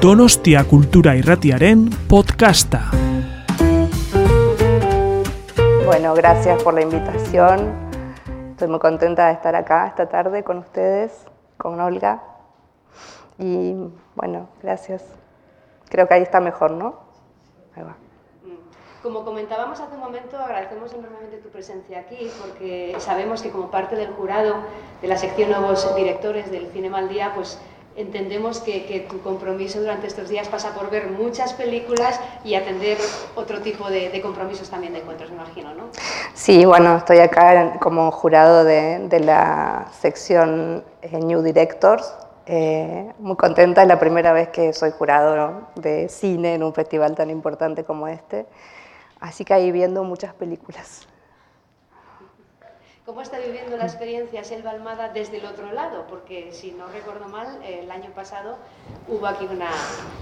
Donostia Cultura Irratiaren podcasta. Bueno, gracias por la invitación. Estoy muy contenta de estar acá esta tarde con ustedes, con Olga. Y bueno, gracias. Creo que ahí está mejor, ¿no? Ahí va. Como comentábamos hace un momento, agradecemos enormemente tu presencia aquí porque sabemos que como parte del jurado de la sección Nuevos Directores del Cinema al Día, pues entendemos que, que, tu compromiso durante estos días pasa por ver muchas películas y atender otro tipo de, de compromisos también de encuentros, me imagino, ¿no? Sí, bueno, estoy acá como jurado de, de la sección eh, New Directors. Eh, muy contenta, es la primera vez que soy jurado ¿no? de cine en un festival tan importante como este. Así que ahí viendo muchas películas. ¿Cómo está viviendo la experiencia Selva Almada desde el otro lado? Porque si no recuerdo mal, el año pasado hubo aquí una,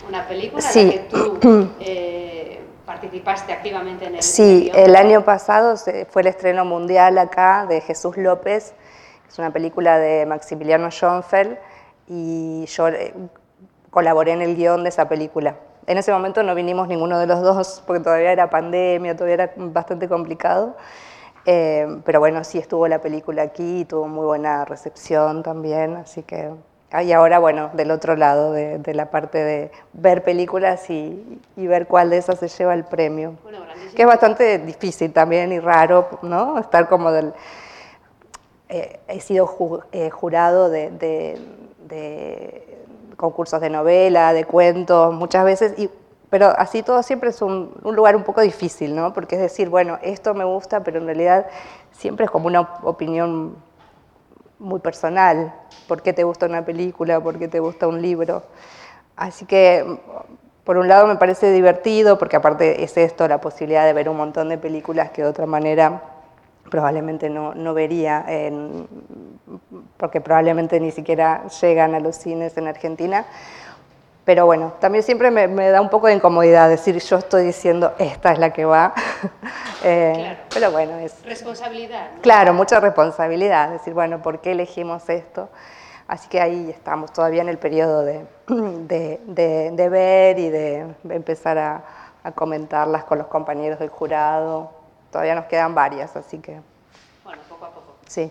una película sí. en la que tú eh, participaste activamente en el Sí, el año pasado fue el estreno mundial acá de Jesús López, es una película de Maximiliano Schoenfeld y yo eh, colaboré en el guion de esa película. En ese momento no vinimos ninguno de los dos porque todavía era pandemia, todavía era bastante complicado. Eh, pero bueno, sí estuvo la película aquí y tuvo muy buena recepción también, así que... Y ahora, bueno, del otro lado, de, de la parte de ver películas y, y, ver cuál de esas se lleva el premio. Bueno, que es bastante difícil también y raro, ¿no? Estar como del... Eh, he sido ju, eh, jurado de, de, de concursos de novela, de cuentos, muchas veces, y, pero así todo siempre es un, lugar un poco difícil, ¿no? Porque es decir, bueno, esto me gusta, pero en realidad siempre es como una opinión muy personal. ¿Por qué te gusta una película? ¿Por qué te gusta un libro? Así que, por un lado, me parece divertido, porque aparte es esto, la posibilidad de ver un montón de películas que de otra manera probablemente no, no vería, en, porque probablemente ni siquiera llegan a los cines en Argentina. Pero bueno, también siempre me, me, da un poco de incomodidad decir yo estoy diciendo esta es la que va. eh, claro. Pero bueno, es... Responsabilidad. ¿no? Claro, mucha responsabilidad. Decir, bueno, ¿por qué elegimos esto? Así que ahí estamos todavía en el periodo de, de, de, de ver y de empezar a, a comentarlas con los compañeros del jurado. Todavía nos quedan varias, así que... Bueno, poco a poco. Sí.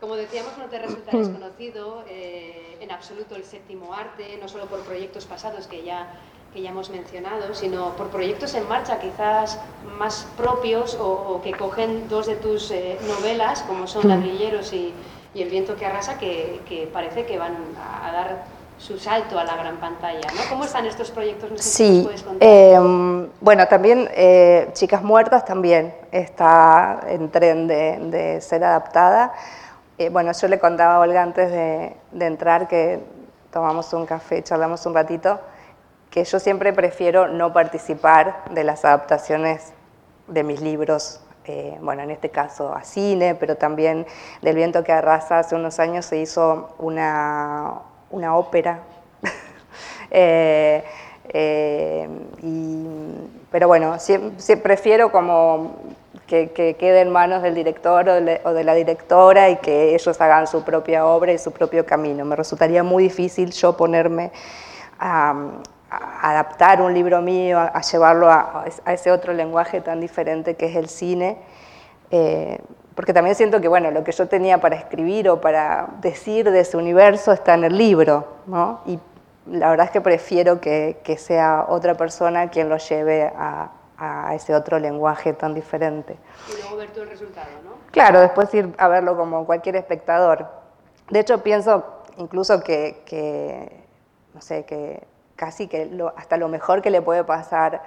Como decíamos, no te resulta desconocido eh, en absoluto el séptimo arte, no solo por proyectos pasados que ya, que ya hemos mencionado, sino por proyectos en marcha quizás más propios o, o que cogen dos de tus eh, novelas, como son Ladrilleros y, y, El viento que arrasa, que, que parece que van a, a, dar su salto a la gran pantalla. ¿no? ¿Cómo están estos proyectos? No sé sí, si nos puedes contar. Eh, bueno, también eh, Chicas Muertas también está en tren de, de ser adaptada. Eh, bueno, yo le contaba a Olga antes de, entrar que tomamos un café, charlamos un ratito, que yo siempre prefiero no participar de las adaptaciones de mis libros, eh, bueno, en este caso a cine, pero también del viento que arrasa. Hace unos años se hizo una, una ópera. eh, pero bueno, siempre prefiero como que, que, quede en manos del director o de, la, o de, la, directora y que ellos hagan su propia obra y su propio camino. Me resultaría muy difícil yo ponerme a, a adaptar un libro mío, a, a llevarlo a, a, ese otro lenguaje tan diferente que es el cine, eh, porque también siento que bueno, lo que yo tenía para escribir o para decir de ese universo está en el libro, ¿no? Y la verdad es que prefiero que, que sea otra persona quien lo lleve a, a ese otro lenguaje tan diferente. Y luego ver todo el resultado, ¿no? Claro, después ir a verlo como cualquier espectador. De hecho, pienso incluso que, que no sé, que casi que lo, hasta lo mejor que le puede pasar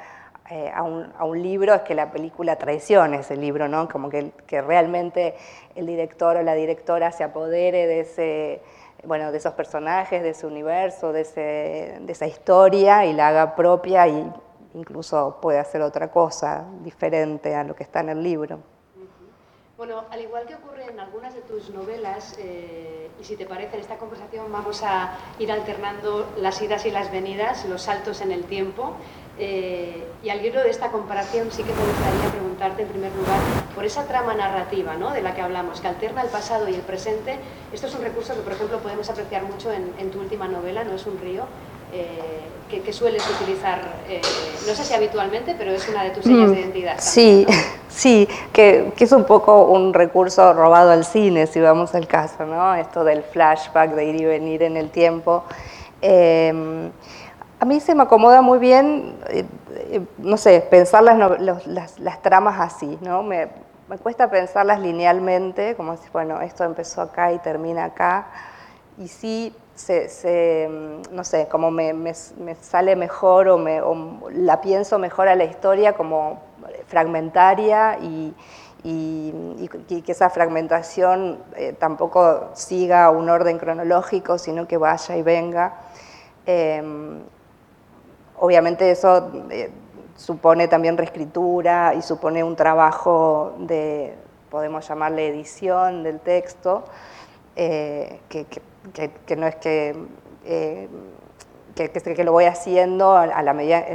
eh, a, un, a, un, libro es que la película traicione ese libro, ¿no? Como que, que realmente el director o la directora se apodere de ese bueno, de esos personajes, de ese universo, de, ese, de esa historia y la haga propia y incluso puede hacer otra cosa diferente a lo que está en el libro. Bueno, al igual que ocurre en algunas de tus novelas, eh, y si te parece, en esta conversación vamos a ir alternando las idas y las venidas, los saltos en el tiempo. Eh, y al hilo de esta comparación sí que me gustaría preguntarte en primer lugar por esa trama narrativa ¿no? de la que hablamos, que alterna el pasado y el presente. Esto es un recurso que, por ejemplo, podemos apreciar mucho en, en tu última novela, No es un río, eh, que, sueles utilizar, eh, no sé si habitualmente, pero es una de tus señas de mm, identidad. sí, sí, que, es un poco un recurso robado al cine, si vamos al caso, ¿no? Esto del flashback, de ir y venir en el tiempo. Em, a mí se me acomoda muy bien, eh, no sé, pensar las, las, tramas así, ¿no? Me, me cuesta pensarlas linealmente, como si, bueno, esto empezó acá y termina acá, y sí se, mm, no sé, como me, me, sale mejor o, me, la pienso mejor a la historia como fragmentaria y, y, que esa fragmentación eh, tampoco siga un orden cronológico, sino que vaya y venga. Em, obviamente eso eh, supone también reescritura y supone un trabajo de, podemos llamarle edición del texto, eh, que, que, no es que, eh, que, que, lo voy haciendo a, la medida,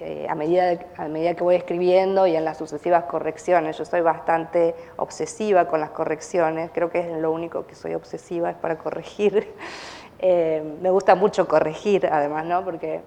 eh, a, medida, a medida que voy escribiendo y en las sucesivas correcciones. Yo soy bastante obsesiva con las correcciones, creo que es lo único que soy obsesiva, es para corregir. me gusta mucho corregir, además, ¿no? porque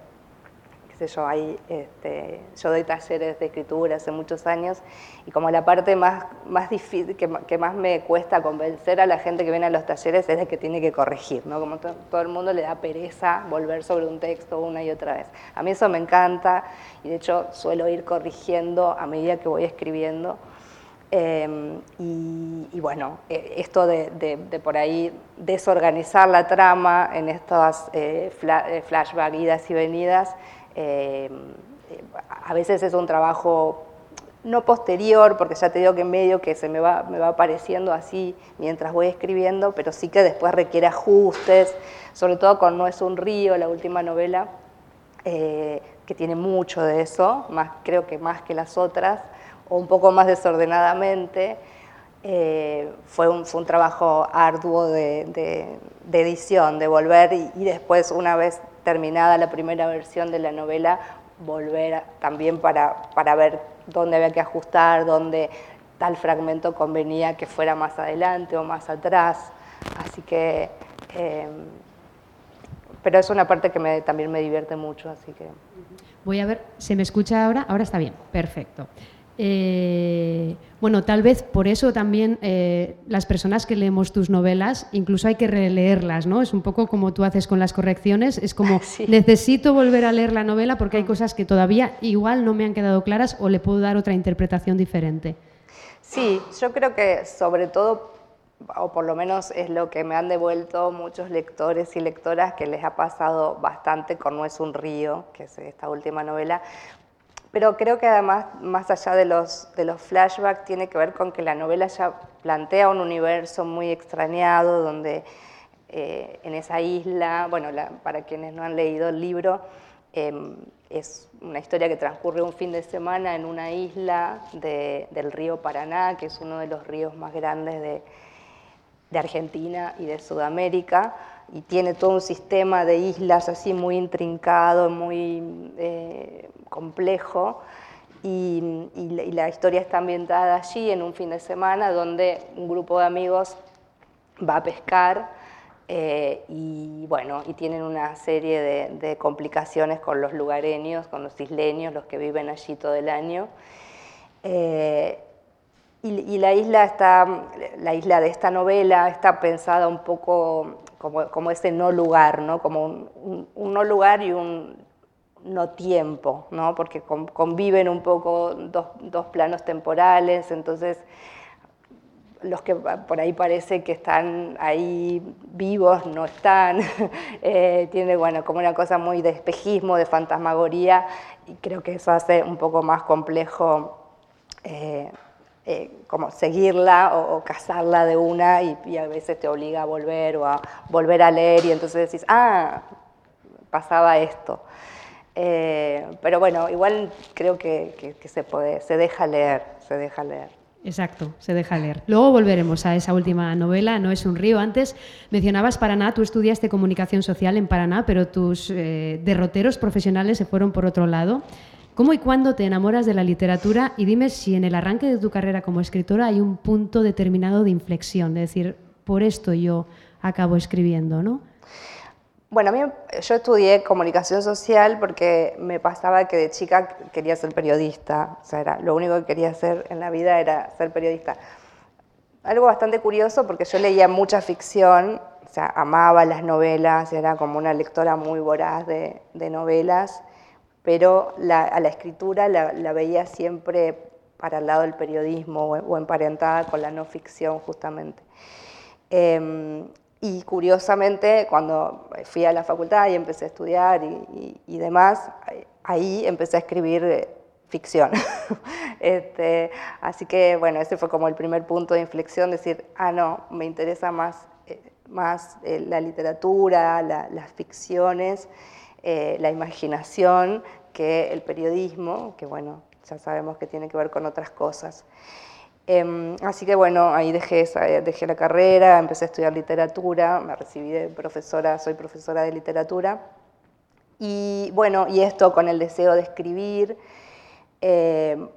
yo, este, yo doy talleres de escritura hace muchos años y como la parte más, más difícil, que, más me cuesta convencer a la gente que viene a los talleres es de que tiene que corregir, ¿no? Como todo el mundo le da pereza volver sobre un texto una y otra vez. A mí eso me encanta y de hecho suelo ir corrigiendo a medida que voy escribiendo. Em, y, bueno, e, esto de, por ahí desorganizar la trama en estas eh, eh, flashback, idas y venidas, eh, a veces es un trabajo no posterior, porque ya te digo que en medio que se me va, me va apareciendo así mientras voy escribiendo, pero sí que después requiere ajustes, sobre todo con No es un río, la última novela, eh, que tiene mucho de eso, más, creo que más que las otras, o un poco más desordenadamente. Eh, fue, un, fue, un, trabajo arduo de, edición, de volver y, después, una vez terminada la primera versión de la novela, volver también para, para ver dónde había que ajustar, dónde tal fragmento convenía que fuera más adelante o más atrás. Así que, eh, pero es una parte que me, también me divierte mucho, así que... Voy a ver, ¿se me escucha ahora? Ahora está bien, perfecto. Eh, bueno, tal vez por eso también eh, las personas que leemos tus novelas, incluso hay que releerlas, ¿no? Es un poco como tú haces con las correcciones, es como necesito volver a leer la novela porque hay cosas que todavía igual no me han quedado claras o le puedo dar otra interpretación diferente. Sí, yo creo que sobre todo, o por lo menos es lo que me han devuelto muchos lectores y lectoras que les ha pasado bastante con No es un río, que es esta última novela, pero creo que además, más allá de los, flashbacks, tiene que ver con que la novela ya plantea un universo muy extrañado, donde eh, en esa isla, bueno, para quienes no han leído el libro, em, es una historia que transcurre un fin de semana en una isla del río Paraná, que es uno de los ríos más grandes de, de Argentina y de Sudamérica y tiene todo un sistema de islas así muy intrincado, muy eh, complejo. Y, la, historia está ambientada allí en un fin de semana donde un grupo de amigos va a pescar eh, y bueno, y tienen una serie de, complicaciones con los lugareños, con los isleños, los que viven allí todo el año. Eh, y, la isla está, la isla de esta novela está pensada un poco como, como ese no lugar, ¿no? Como un, no lugar y un no tiempo, ¿no? Porque conviven un poco dos, dos planos temporales, entonces los que por ahí parece que están ahí vivos no están, eh, tiene bueno, como una cosa muy de espejismo, de fantasmagoría, y creo que eso hace un poco más complejo eh, eh, como seguirla o, cazarla de una y, a veces te obliga a volver o a volver a leer y entonces decís, ah, pasaba esto. Eh, pero bueno, igual creo que, se puede, se deja leer, se deja leer. Exacto, se deja leer. Luego volveremos a esa última novela, No es un río. Antes mencionabas Paraná, tú estudiaste comunicación social en Paraná, pero tus eh, derroteros profesionales se fueron por otro lado. ¿Cómo y cuándo te enamoras de la literatura? Y dime si en el arranque de tu carrera como escritora hay un punto determinado de inflexión, de decir, por esto yo acabo escribiendo, ¿no? Bueno, a mí yo estudié comunicación social porque me pasaba que de chica quería ser periodista, o sea, era, lo único que quería hacer en la vida era ser periodista. Algo bastante curioso porque yo leía mucha ficción, o sea, amaba las novelas, era como una lectora muy voraz de, novelas, pero a la escritura la, veía siempre para el lado del periodismo o, emparentada con la no ficción justamente. Em, y curiosamente, cuando fui a la facultad y empecé a estudiar y, demás, ahí empecé a escribir eh, ficción. este, así que, bueno, ese fue como el primer punto de inflexión, decir, ah, no, me interesa más, eh, más eh, la literatura, las ficciones, la imaginación, que el periodismo, que bueno, ya sabemos que tiene que ver con otras cosas. Em, así que bueno, ahí dejé, dejé la carrera, empecé a estudiar literatura, me recibí de profesora, soy profesora de literatura. Y bueno, y esto con el deseo de escribir, em,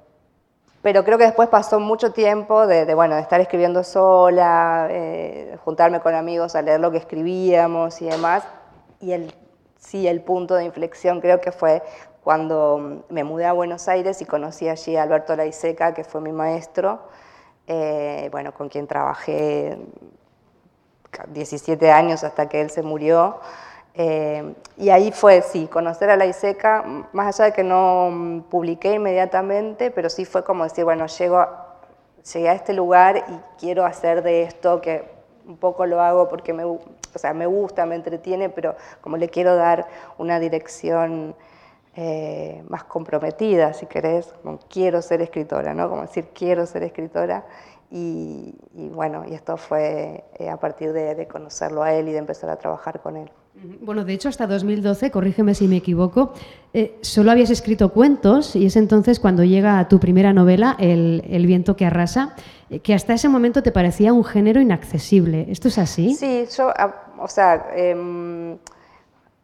pero creo que después pasó mucho tiempo de, bueno, de estar escribiendo sola, eh, juntarme con amigos a leer lo que escribíamos y demás. Y el, sí, el punto de inflexión creo que fue cuando me mudé a Buenos Aires y conocí allí a Alberto Laiseca, que fue mi maestro, eh, bueno, con quien trabajé 17 años hasta que él se murió. Eh, y ahí fue, sí, conocer a Laiseca, más allá de que no publiqué inmediatamente, pero sí fue como decir, bueno, llego, llegué a este lugar y quiero hacer de esto, que un poco lo hago porque me, o sea, me gusta, me entretiene, pero como le quiero dar una dirección eh, más comprometida, si querés, como quiero ser escritora, ¿no? Como decir quiero ser escritora. Y, bueno, y esto fue eh, a partir de, conocerlo a él y de empezar a trabajar con él. Bueno, de hecho, hasta 2012, corrígeme si me equivoco, eh, solo habías escrito cuentos y es entonces cuando llega tu primera novela, El, el viento que arrasa, que hasta ese momento te parecía un género inaccesible. ¿Esto es así? Sí, yo, o sea, em,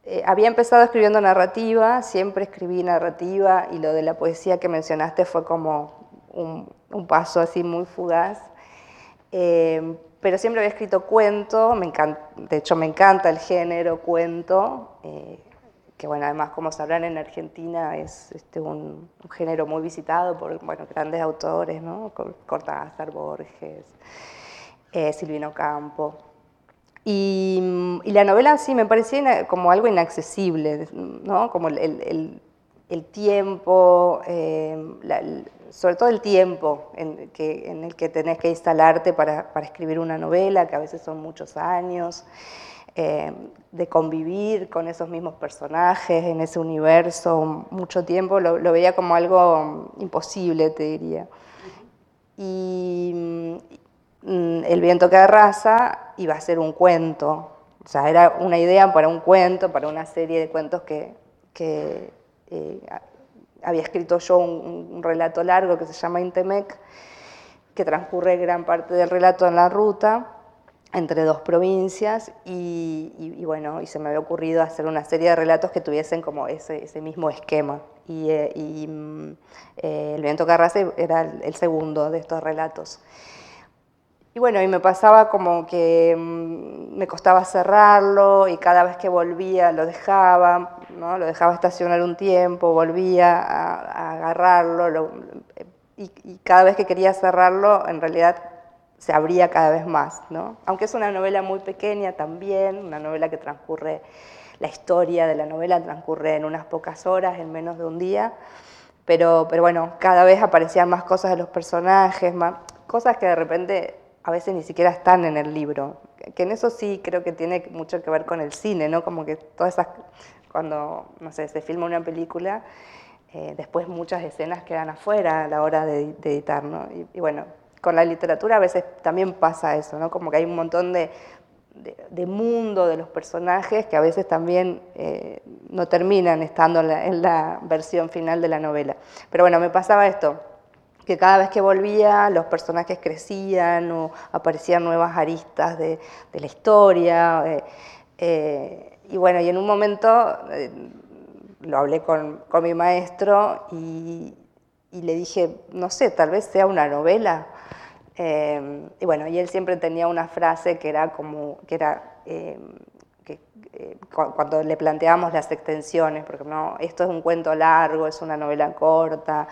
eh, había empezado escribiendo narrativa, siempre escribí narrativa y lo de la poesía que mencionaste fue como un, paso así muy fugaz. Eh, pero siempre había escrito cuento, de hecho me encanta el género cuento, eh, que bueno, además como sabrán en Argentina es este, un, género muy visitado por bueno, grandes autores, ¿no? Cortázar, Borges, Silvino Campo. Y, la novela sí me parecía como algo inaccesible, ¿no? como el, tiempo, eh, sobre todo el tiempo en, el que tenés que instalarte para, escribir una novela, que a veces son muchos años, eh, de convivir con esos mismos personajes en ese universo mucho tiempo, lo, lo veía como algo imposible, te diría. Y, Mm, el viento que arrasa iba a ser un cuento. O sea, era una idea para un cuento, para una serie de cuentos que, eh, había escrito yo un, relato largo que se llama Intemec, que transcurre gran parte del relato en la ruta entre dos provincias y, bueno, y se me había ocurrido hacer una serie de relatos que tuviesen como ese, mismo esquema. Y, eh, mm, eh, El viento que arrasa era el segundo de estos relatos. Y bueno, y me pasaba como que mm, me costaba cerrarlo y cada vez que volvía lo dejaba, ¿no? lo dejaba estacionar un tiempo, volvía a, agarrarlo y, cada vez que quería cerrarlo en realidad se abría cada vez más. ¿no? Aunque es una novela muy pequeña también, una novela que transcurre, la historia de la novela transcurre en unas pocas horas, en menos de un día. Pero, pero bueno, cada vez aparecían más cosas de los personajes, más, cosas que de repente a veces ni siquiera están en el libro, que en eso sí creo que tiene mucho que ver con el cine, ¿no? Como que todas esas, cuando, no sé, se filma una película, eh, después muchas escenas quedan afuera a la hora de, editar, ¿no? Y, bueno, con la literatura a veces también pasa eso, ¿no? Como que hay un montón de, de, mundo de los personajes que a veces también eh, no terminan estando en la versión final de la novela. Pero bueno, me pasaba esto, que cada vez que volvía los personajes crecían o aparecían nuevas aristas de, la historia. Eh, eh, y bueno, y en un momento eh, lo hablé con, mi maestro y, le dije, no sé, tal vez sea una novela. y bueno, y él siempre tenía una frase que era como, que era, cuando le planteamos las extensiones, porque no, esto es un cuento largo, es una novela corta,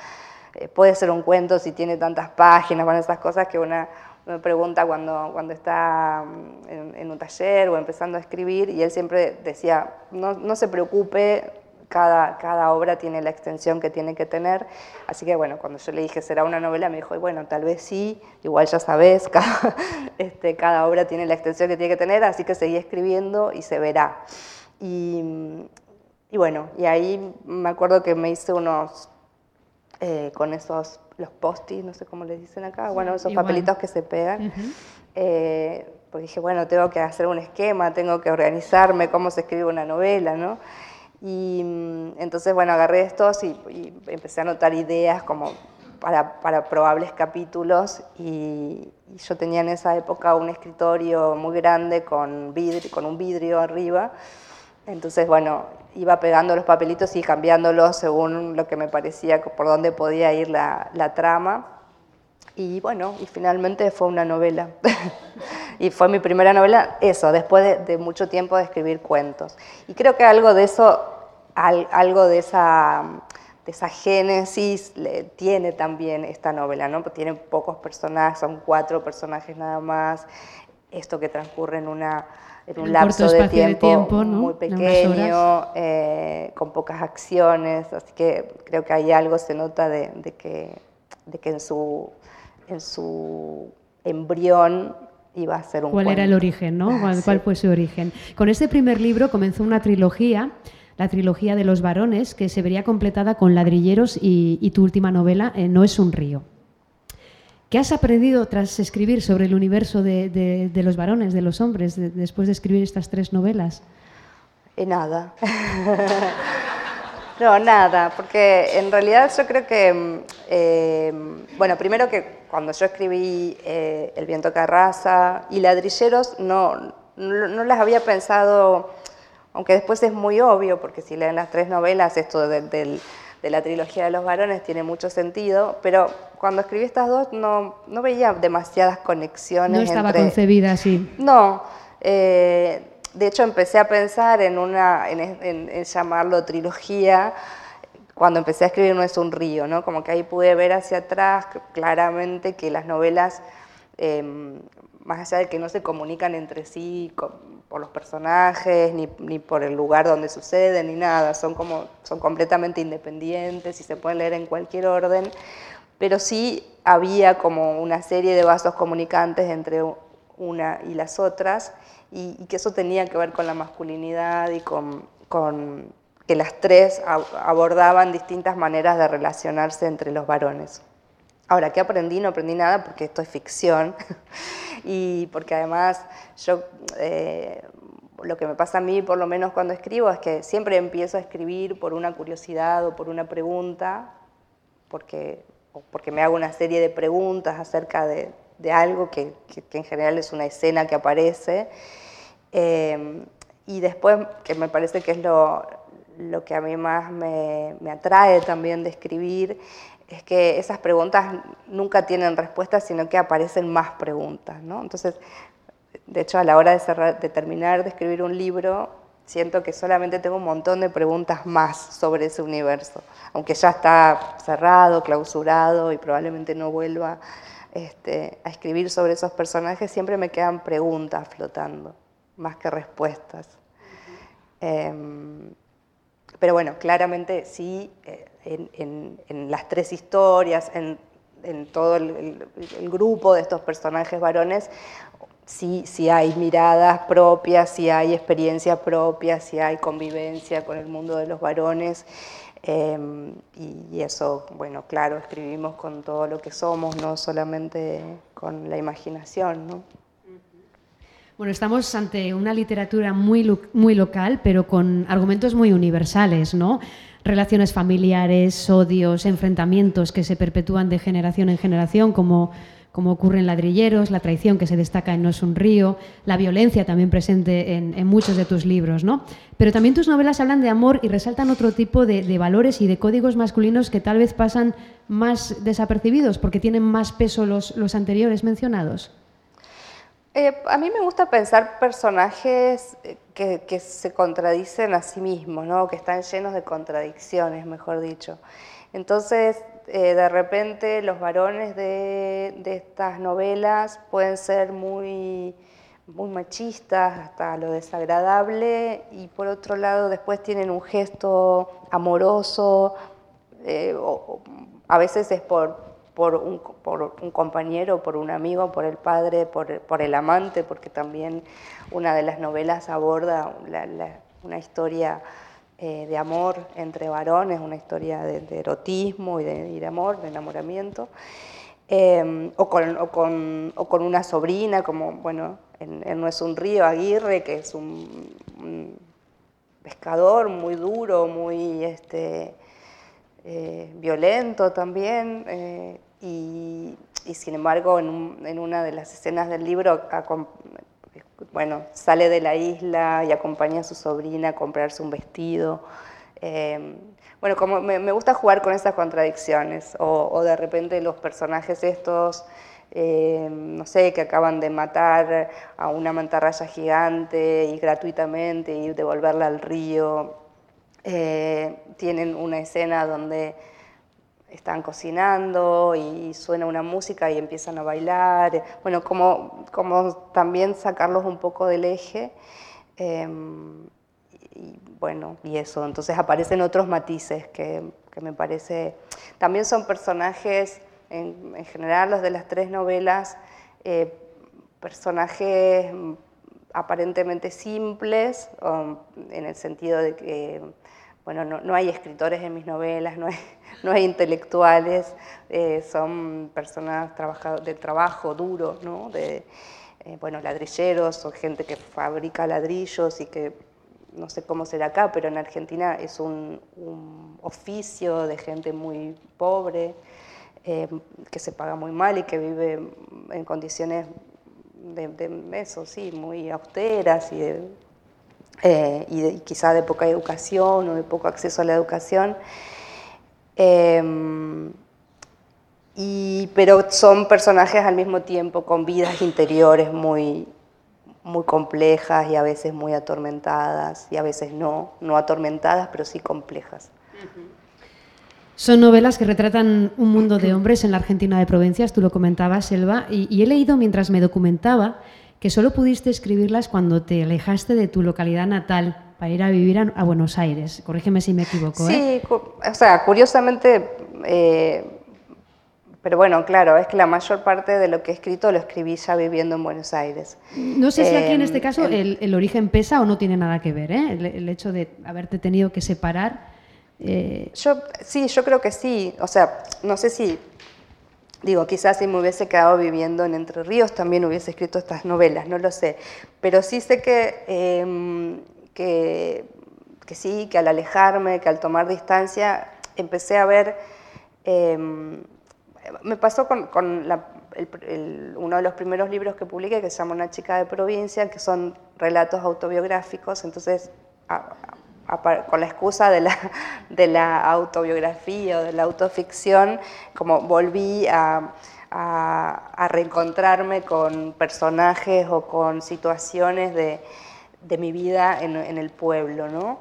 eh, puede ser un cuento si tiene tantas páginas, bueno, esas cosas que una me pregunta cuando, cuando está mm, en, un taller o empezando a escribir, y él siempre decía, no, no se preocupe, cada, cada, obra tiene la extensión que tiene que tener. Así que bueno, cuando yo le dije, ¿será una novela? Me dijo, bueno, tal vez sí, igual ya sabes, cada, este, cada obra tiene la extensión que tiene que tener, así que seguí escribiendo y se verá. Y, y bueno, y ahí me acuerdo que me hice unos, eh, con esos, los postis, no sé cómo les dicen acá, bueno, esos papelitos que se pegan. Eh, porque dije, bueno, tengo que hacer un esquema, tengo que organizarme, cómo se escribe una novela, ¿no? Y mm, entonces, bueno, agarré estos y, empecé a anotar ideas como para, para probables capítulos y, yo tenía en esa época un escritorio muy grande con, vidrio, con un vidrio arriba. Entonces, bueno, iba pegando los papelitos y cambiándolos según lo que me parecía, por dónde podía ir la, trama. Y bueno, y finalmente fue una novela. y fue mi primera novela, eso, después de, mucho tiempo de escribir cuentos. Y creo que algo de eso algo de esa, de esa génesis tiene también esta novela, ¿no? tiene pocos personajes, son cuatro personajes nada más, esto que transcurre en, una, en un, lapso de tiempo, muy pequeño, eh, con pocas acciones, así que creo que hay algo, se nota de, de que, de que en su, en su embrión iba a ser un ¿Cuál era el origen, no? ¿Cuál, ¿Cuál, fue su origen? Con este primer libro comenzó una trilogía la trilogía de los varones, que se vería completada con Ladrilleros y, tu última novela, eh, No es un río. ¿Qué has aprendido tras escribir sobre el universo de, los varones, de los hombres, después de escribir estas tres novelas? Eh, nada. no, nada, porque en realidad yo creo que, mm, eh, bueno, primero que cuando yo escribí El viento que arrasa y Ladrilleros, no, no las había pensado aunque después es muy obvio, porque si leen las tres novelas, esto de, la trilogía de los varones tiene mucho sentido, pero cuando escribí estas dos no, no veía demasiadas conexiones. No estaba concebida así. No, eh, de hecho empecé a pensar en, una, en, llamarlo trilogía, cuando empecé a escribir No es un río, ¿no? como que ahí pude ver hacia atrás claramente que las novelas, em, más allá de que no se comunican entre sí, por los personajes, ni, ni, por el lugar donde sucede, ni nada. Son, como, son completamente independientes y se pueden leer en cualquier orden. Pero sí había como una serie de vasos comunicantes entre una y las otras y, que eso tenía que ver con la masculinidad y con, con que las tres abordaban distintas maneras de relacionarse entre los varones. Ahora, ¿qué aprendí? No aprendí nada porque esto es ficción. y porque además yo, eh, lo que me pasa a mí, por lo menos cuando escribo, es que siempre empiezo a escribir por una curiosidad o por una pregunta, porque, porque me hago una serie de preguntas acerca de, algo que, en general es una escena que aparece. Eh, y después, que me parece que es lo, lo que a mí más me, me atrae también de escribir, es que esas preguntas nunca tienen respuesta, sino que aparecen más preguntas. ¿no? Entonces, de hecho, a la hora de, de terminar de escribir un libro, siento que solamente tengo un montón de preguntas más sobre ese universo, aunque ya está cerrado, clausurado y probablemente no vuelva este, a escribir sobre esos personajes, siempre me quedan preguntas flotando, más que respuestas. Em, pero bueno, claramente sí, eh, en, las tres historias, en, todo el, grupo de estos personajes varones, sí, sí hay miradas propias, sí hay experiencia propia, sí hay convivencia con el mundo de los varones. Em, y, eso, bueno, claro, escribimos con todo lo que somos, no solamente con la imaginación. ¿no? Bueno, estamos ante una literatura muy, muy local, pero con argumentos muy universales, ¿no? relaciones familiares, odios, enfrentamientos que se perpetúan de generación en generación, como, como ocurre en Ladrilleros, la traición que se destaca en No es un río, la violencia también presente en, muchos de tus libros. ¿no? Pero también tus novelas hablan de amor y resaltan otro tipo de, valores y de códigos masculinos que tal vez pasan más desapercibidos porque tienen más peso los, los anteriores mencionados. Eh, a mí me gusta pensar personajes eh, que, se contradicen a sí mismos, ¿no? que están llenos de contradicciones, mejor dicho. Entonces, eh, de repente los varones de, estas novelas pueden ser muy, muy machistas, hasta lo desagradable, y por otro lado después tienen un gesto amoroso, a veces es por, por un, por un compañero, por un amigo, por el padre, por, el amante, porque también una de las novelas aborda una historia eh, de amor entre varones, una historia de, erotismo y de, amor, de enamoramiento. Eh, o, con, o, con, o, con, una sobrina, como, bueno, en, No es un río, Aguirre, que es un, pescador muy duro, muy este, eh, violento también, y, sin embargo en, una de las escenas del libro, bueno, sale de la isla y acompaña a su sobrina a comprarse un vestido. Em, bueno, como me, gusta jugar con esas contradicciones, o, de repente los personajes estos, em, no sé, que acaban de matar a una mantarraya gigante y gratuitamente y devolverla al río, eh, tienen una escena donde están cocinando y suena una música y empiezan a bailar. Bueno, como, como también sacarlos un poco del eje. Em, y bueno, y eso. Entonces aparecen otros matices que, que me parece. También son personajes, en, en, general los de las tres novelas, eh, personajes aparentemente simples, en el sentido de que bueno, no, hay escritores en mis novelas, no hay, no hay intelectuales, eh, son personas del trabajo duro, ¿no? de, eh, bueno, ladrilleros o gente que fabrica ladrillos y que no sé cómo será acá, pero en Argentina es un, oficio de gente muy pobre, eh, que se paga muy mal y que vive en condiciones de, de eso, sí, muy austeras y de eh, y, quizá de poca educación o de poco acceso a la educación. Em, y, pero son personajes al mismo tiempo con vidas interiores muy, muy complejas y a veces muy atormentadas y a veces no, no atormentadas, pero sí complejas. Son novelas que retratan un mundo de hombres en la Argentina de provincias, tú lo comentabas, Selva, y he leído mientras me documentaba que solo pudiste escribirlas cuando te alejaste de tu localidad natal para ir a vivir a, Buenos Aires. Corrígeme si me equivoco. ¿eh? Sí, o sea, curiosamente, eh, pero bueno, claro, es que la mayor parte de lo que he escrito lo escribí ya viviendo en Buenos Aires. No sé si aquí en este em, caso el, origen pesa o no tiene nada que ver, ¿eh? el, hecho de haberte tenido que separar. Yo, sí, yo creo que sí. O sea, no sé si Digo, quizás si me hubiese quedado viviendo en Entre Ríos también hubiese escrito estas novelas, no lo sé. Pero sí sé que, em, que, sí, que al alejarme, que al tomar distancia, empecé a ver... Em, me pasó con, uno de los primeros libros que publiqué, que se llama Una chica de provincia, que son relatos autobiográficos, entonces con la excusa de la, autobiografía o de la autoficción, como volví a, reencontrarme con personajes o con situaciones de, mi vida en, el pueblo.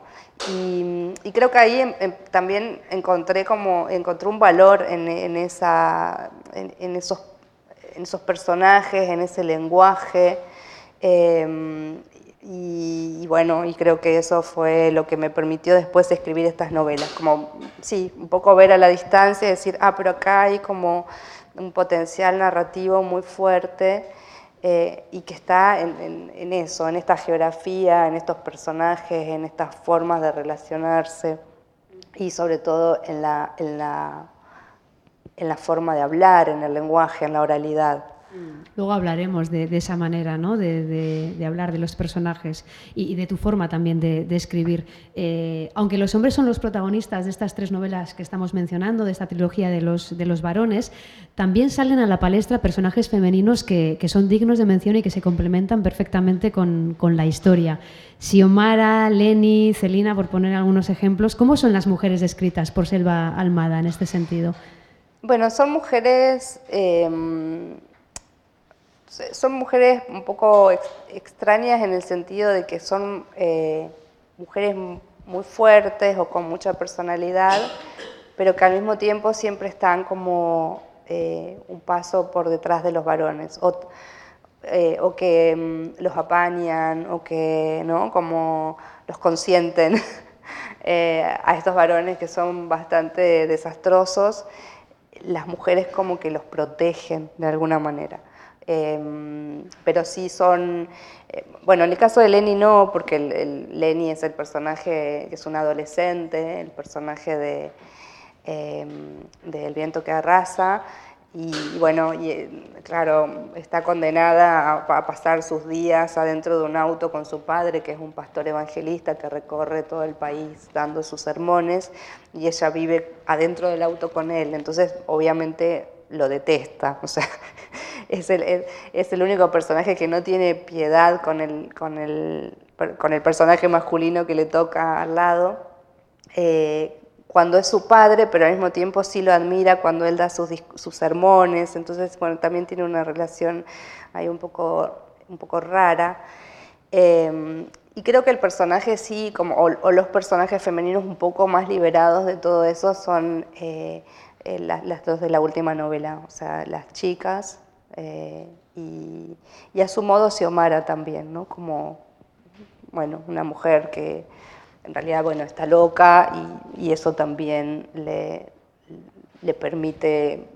Y, creo que ahí em, em, también encontré como encontré un valor en esos personajes, en ese lenguaje. Em, y, bueno, y creo que eso fue lo que me permitió después escribir estas novelas, como, sí, un poco ver a la distancia y decir, ah, pero acá hay como un potencial narrativo muy fuerte eh, y que está en, eso, en esta geografía, en estos personajes, en estas formas de relacionarse y sobre todo en la, en la, en la forma de hablar, en el lenguaje, en la oralidad. Luego hablaremos de, esa manera ¿no? de, hablar de los personajes y, de tu forma también de, escribir. Eh, aunque los hombres son los protagonistas de estas tres novelas que estamos mencionando, de esta trilogía de los, de los varones, también salen a la palestra personajes femeninos que, son dignos de mención y que se complementan perfectamente con, con la historia. Xiomara, Leni, Celina, por poner algunos ejemplos, ¿cómo son las mujeres descritas por Selva Almada en este sentido? Bueno, son mujeres... Em, son mujeres un poco extrañas en el sentido de que son eh, mujeres muy fuertes o con mucha personalidad, pero que al mismo tiempo siempre están como eh, un paso por detrás de los varones, o, eh, que mm, los apañan, o que ¿no? como los consienten a estos varones que son bastante desastrosos, las mujeres como que los protegen de alguna manera. Em, pero sí son, eh, bueno, en el caso de Lenny no, porque el, Lenny es el personaje, que es un adolescente, el personaje de, em, del viento que arrasa, y, bueno, y, eh, claro, está condenada a, pasar sus días adentro de un auto con su padre, que es un pastor evangelista que recorre todo el país dando sus sermones, y ella vive adentro del auto con él, entonces obviamente lo detesta, o sea, es el, es el único personaje que no tiene piedad con el, con el, con el personaje masculino que le toca al lado. Eh, cuando es su padre, pero al mismo tiempo sí lo admira cuando él da sus, sus sermones, entonces bueno, también tiene una relación ahí un poco, un poco rara. Eh, y creo que el personaje sí, como, o, los personajes femeninos un poco más liberados de todo eso son eh, las, las, dos de la última novela, o sea, las chicas, eh, y, a su modo Xiomara también, ¿no? Como, bueno, una mujer que en realidad, bueno, está loca y, eso también le, le permite,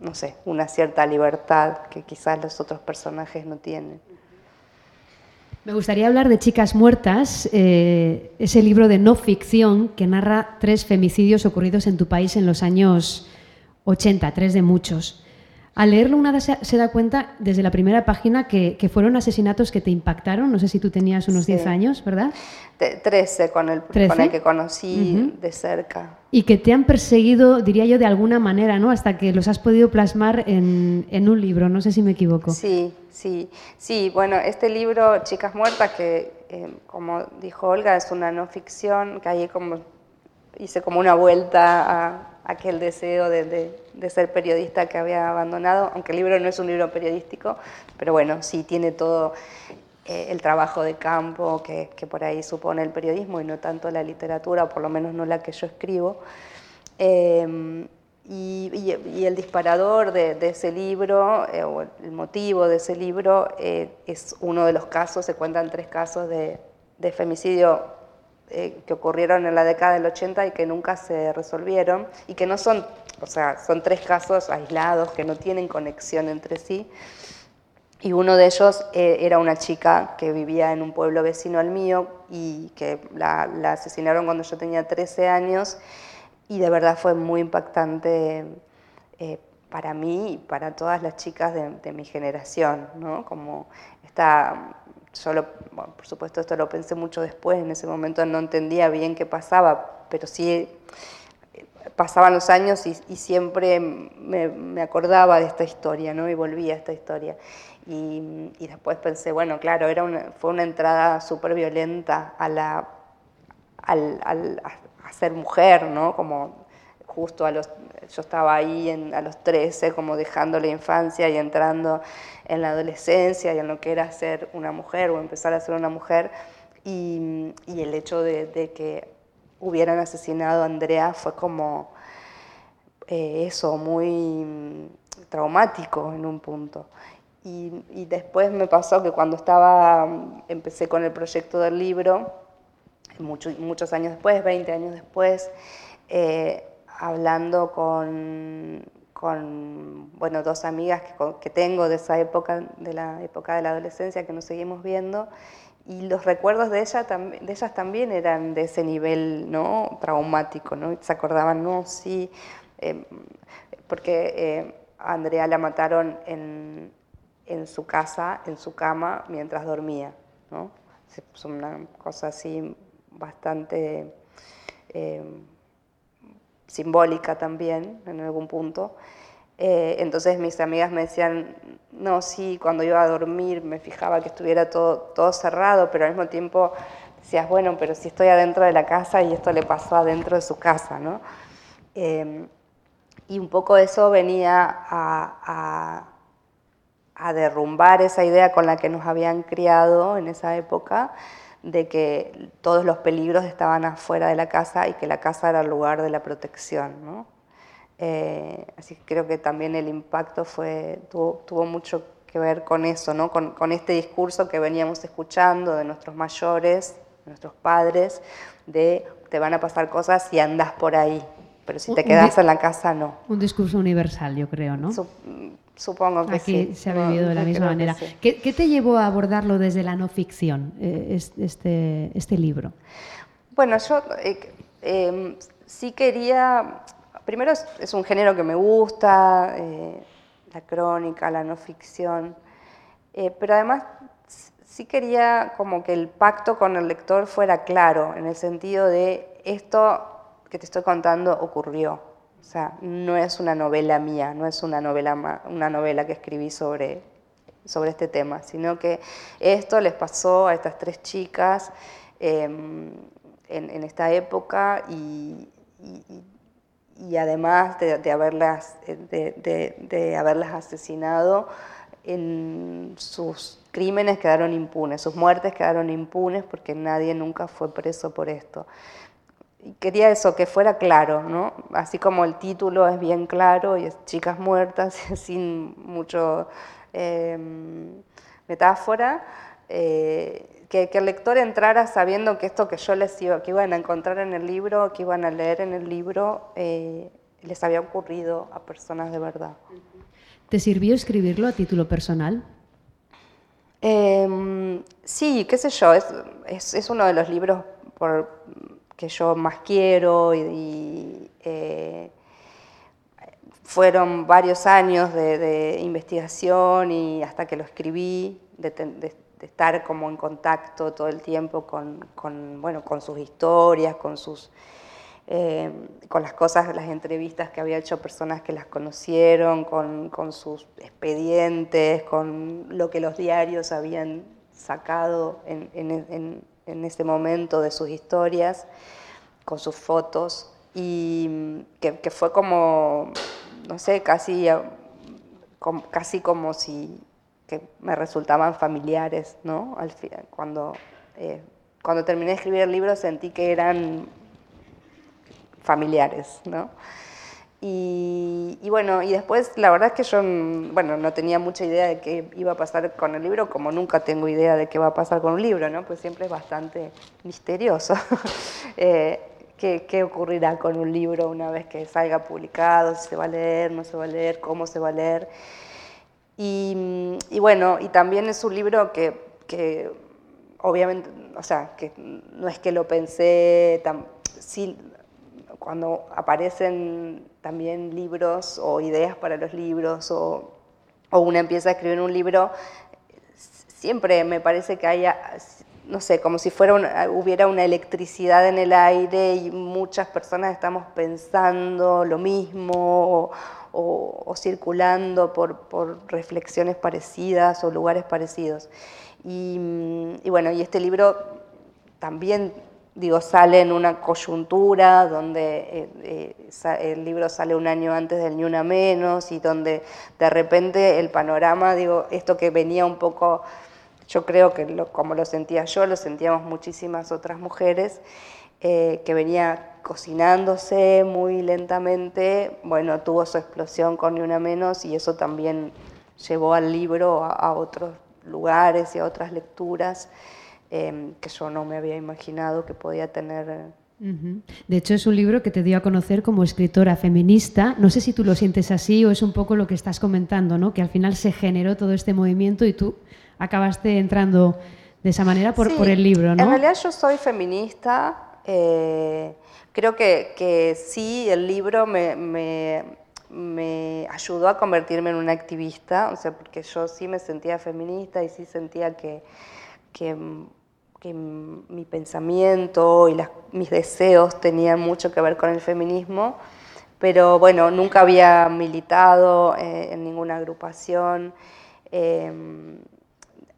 no sé, una cierta libertad que quizás los otros personajes no tienen. Me gustaría hablar de Chicas Muertas, eh, ese libro de no ficción que narra tres femicidios ocurridos en tu país en los años 80, tres de muchos. Al leerlo una se, da cuenta desde la primera página que, fueron asesinatos que te impactaron. No sé si tú tenías unos 10 años, ¿verdad? Trece con el, con el que conocí de cerca. Y que te han perseguido, diría yo, de alguna manera, ¿no? Hasta que los has podido plasmar en, un libro. No sé si me equivoco. Sí, sí. Sí, bueno, este libro, Chicas Muertas, que eh, como dijo Olga, es una no ficción, que ahí como hice como una vuelta a aquel deseo de, ser periodista que había abandonado, aunque el libro no es un libro periodístico, pero bueno, sí tiene todo eh, el trabajo de campo que, por ahí supone el periodismo y no tanto la literatura, o por lo menos no la que yo escribo. Em, y, el disparador de, ese libro, eh, o el motivo de ese libro, eh, es uno de los casos, se cuentan tres casos de, de femicidio eh, que ocurrieron en la década del 80 y que nunca se resolvieron y que no son, o sea, son tres casos aislados que no tienen conexión entre sí. Y uno de ellos eh, era una chica que vivía en un pueblo vecino al mío y que la, asesinaron cuando yo tenía 13 años y de verdad fue muy impactante eh, para mí y para todas las chicas de, de mi generación, ¿no? Como esta yo, por supuesto, esto lo pensé mucho después, en ese momento no entendía bien qué pasaba, pero sí eh, pasaban los años y, siempre me, acordaba de esta historia, ¿no? Y volvía a esta historia. Y, después pensé, bueno, claro, era una, fue una entrada súper violenta a, la, al, a ser mujer, ¿no? Como justo a los, yo estaba ahí en, a los 13, como dejando la infancia y entrando en la adolescencia y en lo que era ser una mujer o empezar a ser una mujer. Y, el hecho de, que hubieran asesinado a Andrea fue como eh, eso, muy traumático en un punto. Y, después me pasó que cuando estaba, empecé con el proyecto del libro, muchos muchos años después, 20 años después, eh, hablando con, bueno, dos amigas que, tengo de esa época, de la época de la adolescencia, que nos seguimos viendo, y los recuerdos de, ella, de ellas también eran de ese nivel ¿no? traumático, ¿no? se acordaban, no, sí, eh, porque eh, a Andrea la mataron en, en, su casa, en su cama, mientras dormía, ¿no? Es una cosa así bastante... Eh, simbólica también en algún punto. Eh, entonces mis amigas me decían, no, sí, cuando iba a dormir me fijaba que estuviera todo, todo cerrado, pero al mismo tiempo decías, bueno, pero si estoy adentro de la casa y esto le pasó adentro de su casa, ¿no? Em, y un poco eso venía a, a derrumbar esa idea con la que nos habían criado en esa época de que todos los peligros estaban afuera de la casa y que la casa era el lugar de la protección. Eh, así que creo que también el impacto fue, tuvo, mucho que ver con eso, ¿no? con, con, este discurso que veníamos escuchando de nuestros mayores, de nuestros padres, de te van a pasar cosas si andas por ahí, pero si te quedas en la casa no. Un discurso universal, yo creo, ¿no? Supongo que Aquí se ha vivido de la misma manera. ¿Qué, te llevó a abordarlo desde la no ficción, eh, este, este libro? Bueno, yo eh, em, sí quería, primero es, un género que me gusta, eh, la crónica, la no ficción, pero además sí quería como que el pacto con el lector fuera claro, en el sentido de esto que te estoy contando ocurrió. O sea, no es una novela mía, no es una novela, una novela que escribí sobre, sobre este tema, sino que esto les pasó a estas tres chicas em, en, esta época y, además de, haberlas, de, haberlas asesinado, sus crímenes quedaron impunes, sus muertes quedaron impunes porque nadie nunca fue preso por esto quería eso, que fuera claro, ¿no? Así como el título es bien claro y es Chicas Muertas, sin mucho em, metáfora, eh, que, el lector entrara sabiendo que esto que yo les iba, que iban a encontrar en el libro, que iban a leer en el libro, eh, les había ocurrido a personas de verdad. ¿Te sirvió escribirlo a título personal? Em, sí, qué sé yo, es, es uno de los libros por que yo más quiero y, eh, fueron varios años de, investigación y hasta que lo escribí, de, estar como en contacto todo el tiempo con, bueno, con sus historias, con, sus, eh, con las cosas, las entrevistas que había hecho personas que las conocieron, con, sus expedientes, con lo que los diarios habían sacado en, ese momento de sus historias, con sus fotos, y que, fue como, no sé, casi, casi como si que me resultaban familiares, ¿no? Al cuando, eh, cuando terminé de escribir el libro sentí que eran familiares, ¿no? Y, bueno, y después la verdad es que yo bueno, no tenía mucha idea de qué iba a pasar con el libro, como nunca tengo idea de qué va a pasar con un libro, ¿no? Pues siempre es bastante misterioso. eh, ¿qué, ¿qué, ocurrirá con un libro una vez que salga publicado? Si se va a leer, no se va a leer, cómo se va a leer. Y, y bueno, y también es un libro que, que, obviamente, o sea, que no es que lo pensé, tan, cuando aparecen también libros o ideas para los libros o, o una empieza a escribir un libro, siempre me parece que haya, no sé, como si fuera hubiera una electricidad en el aire y muchas personas estamos pensando lo mismo o, circulando por, por, reflexiones parecidas o lugares parecidos. Y bueno, y este libro también digo, sale en una coyuntura donde eh, eh, el libro sale un año antes del Ni Una Menos y donde de repente el panorama, digo, esto que venía un poco, yo creo que como lo sentía yo, lo sentíamos muchísimas otras mujeres, eh, que venía cocinándose muy lentamente, bueno, tuvo su explosión con Ni Una Menos y eso también llevó al libro a otros lugares y a otras lecturas. Em, que yo no me había imaginado que podía tener. Eh. De hecho, es un libro que te dio a conocer como escritora feminista. No sé si tú lo sientes así o es un poco lo que estás comentando, ¿no? que al final se generó todo este movimiento y tú acabaste entrando de esa manera por, por el libro. ¿no? En realidad yo soy feminista. Eh, creo que, que, sí, el libro me, me, me, ayudó a convertirme en una activista, o sea, porque yo sí me sentía feminista y sí sentía que, que que mi pensamiento y mis deseos tenían mucho que ver con el feminismo, pero bueno, nunca había militado eh, en ninguna agrupación. Em,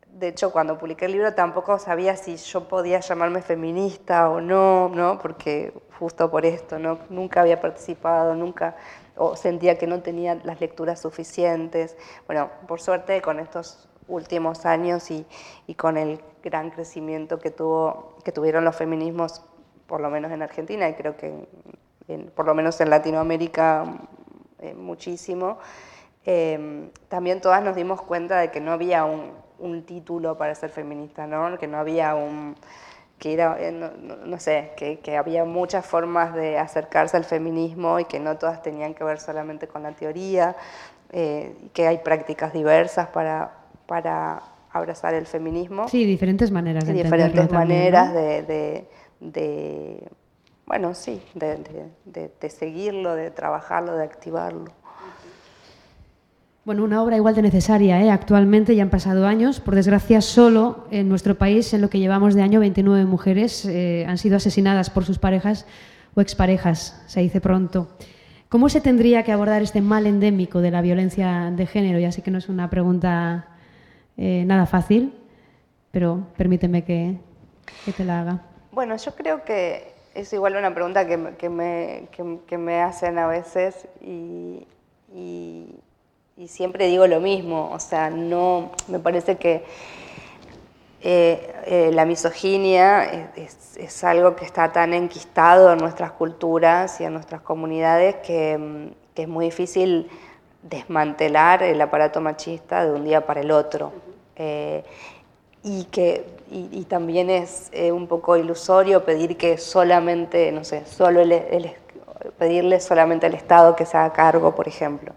de hecho, cuando publiqué el libro tampoco sabía si yo podía llamarme feminista o no, ¿no? porque justo por esto, ¿no? nunca había participado, nunca, o sentía que no tenía las lecturas suficientes. Bueno, por suerte con estos últimos años y, con el gran crecimiento que, tuvo, que tuvieron los feminismos, por lo menos en Argentina y creo que por lo menos en Latinoamérica eh, muchísimo, eh, también todas nos dimos cuenta de que no había un, un título para ser feminista, ¿no? que no había un que era, eh, no, sé, que, que, había muchas formas de acercarse al feminismo y que no todas tenían que ver solamente con la teoría, eh, que hay prácticas diversas para, para abrazar el feminismo. Sí, diferentes maneras de diferentes maneras de, de, bueno, sí, de, de seguirlo, de trabajarlo, de activarlo. Bueno, una obra igual de necesaria. ¿eh? Actualmente ya han pasado años. Por desgracia, solo en nuestro país, en lo que llevamos de año, 29 mujeres eh, han sido asesinadas por sus parejas o exparejas, se dice pronto. ¿Cómo se tendría que abordar este mal endémico de la violencia de género? Ya sé que no es una pregunta eh, nada fácil, pero permíteme que, te la haga. Bueno, yo creo que es igual una pregunta que, me, que, me, hacen a veces y y siempre digo lo mismo, o sea, no, me parece que eh, eh, la misoginia es, algo que está tan enquistado en nuestras culturas y en nuestras comunidades que, mm, es muy difícil desmantelar el aparato machista de un día para el otro. Eh, y que y, también es un poco ilusorio pedir que solamente, no sé, solo pedirle solamente al Estado que se haga cargo, por ejemplo.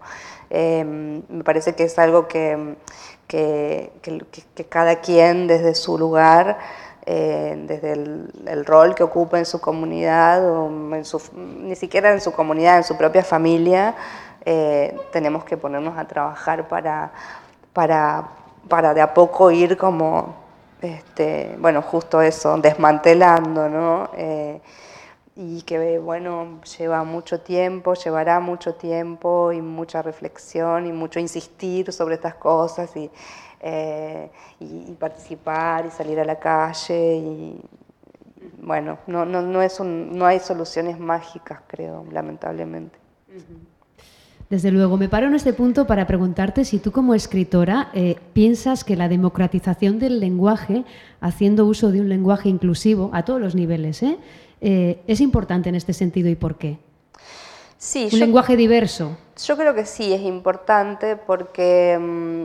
Em, me parece que es algo que, que, cada quien desde su lugar, eh, desde el, rol que ocupa en su comunidad, o ni siquiera en su comunidad, en su propia familia, eh, tenemos que ponernos a trabajar para, para, para de a poco ir como, este, bueno, justo eso, desmantelando, ¿no? Eh, y que bueno, lleva mucho tiempo, llevará mucho tiempo y mucha reflexión y mucho insistir sobre estas cosas y, eh, y, participar y salir a la calle y bueno, no, no, no, es un, no hay soluciones mágicas, creo, lamentablemente. Desde luego, me paro en este punto para preguntarte si tú como escritora eh, piensas que la democratización del lenguaje, haciendo uso de un lenguaje inclusivo a todos los niveles, ¿eh? Eh, ¿Es importante en este sentido y por qué? Sí, Un lenguaje diverso. Yo creo que sí, es importante porque, mm,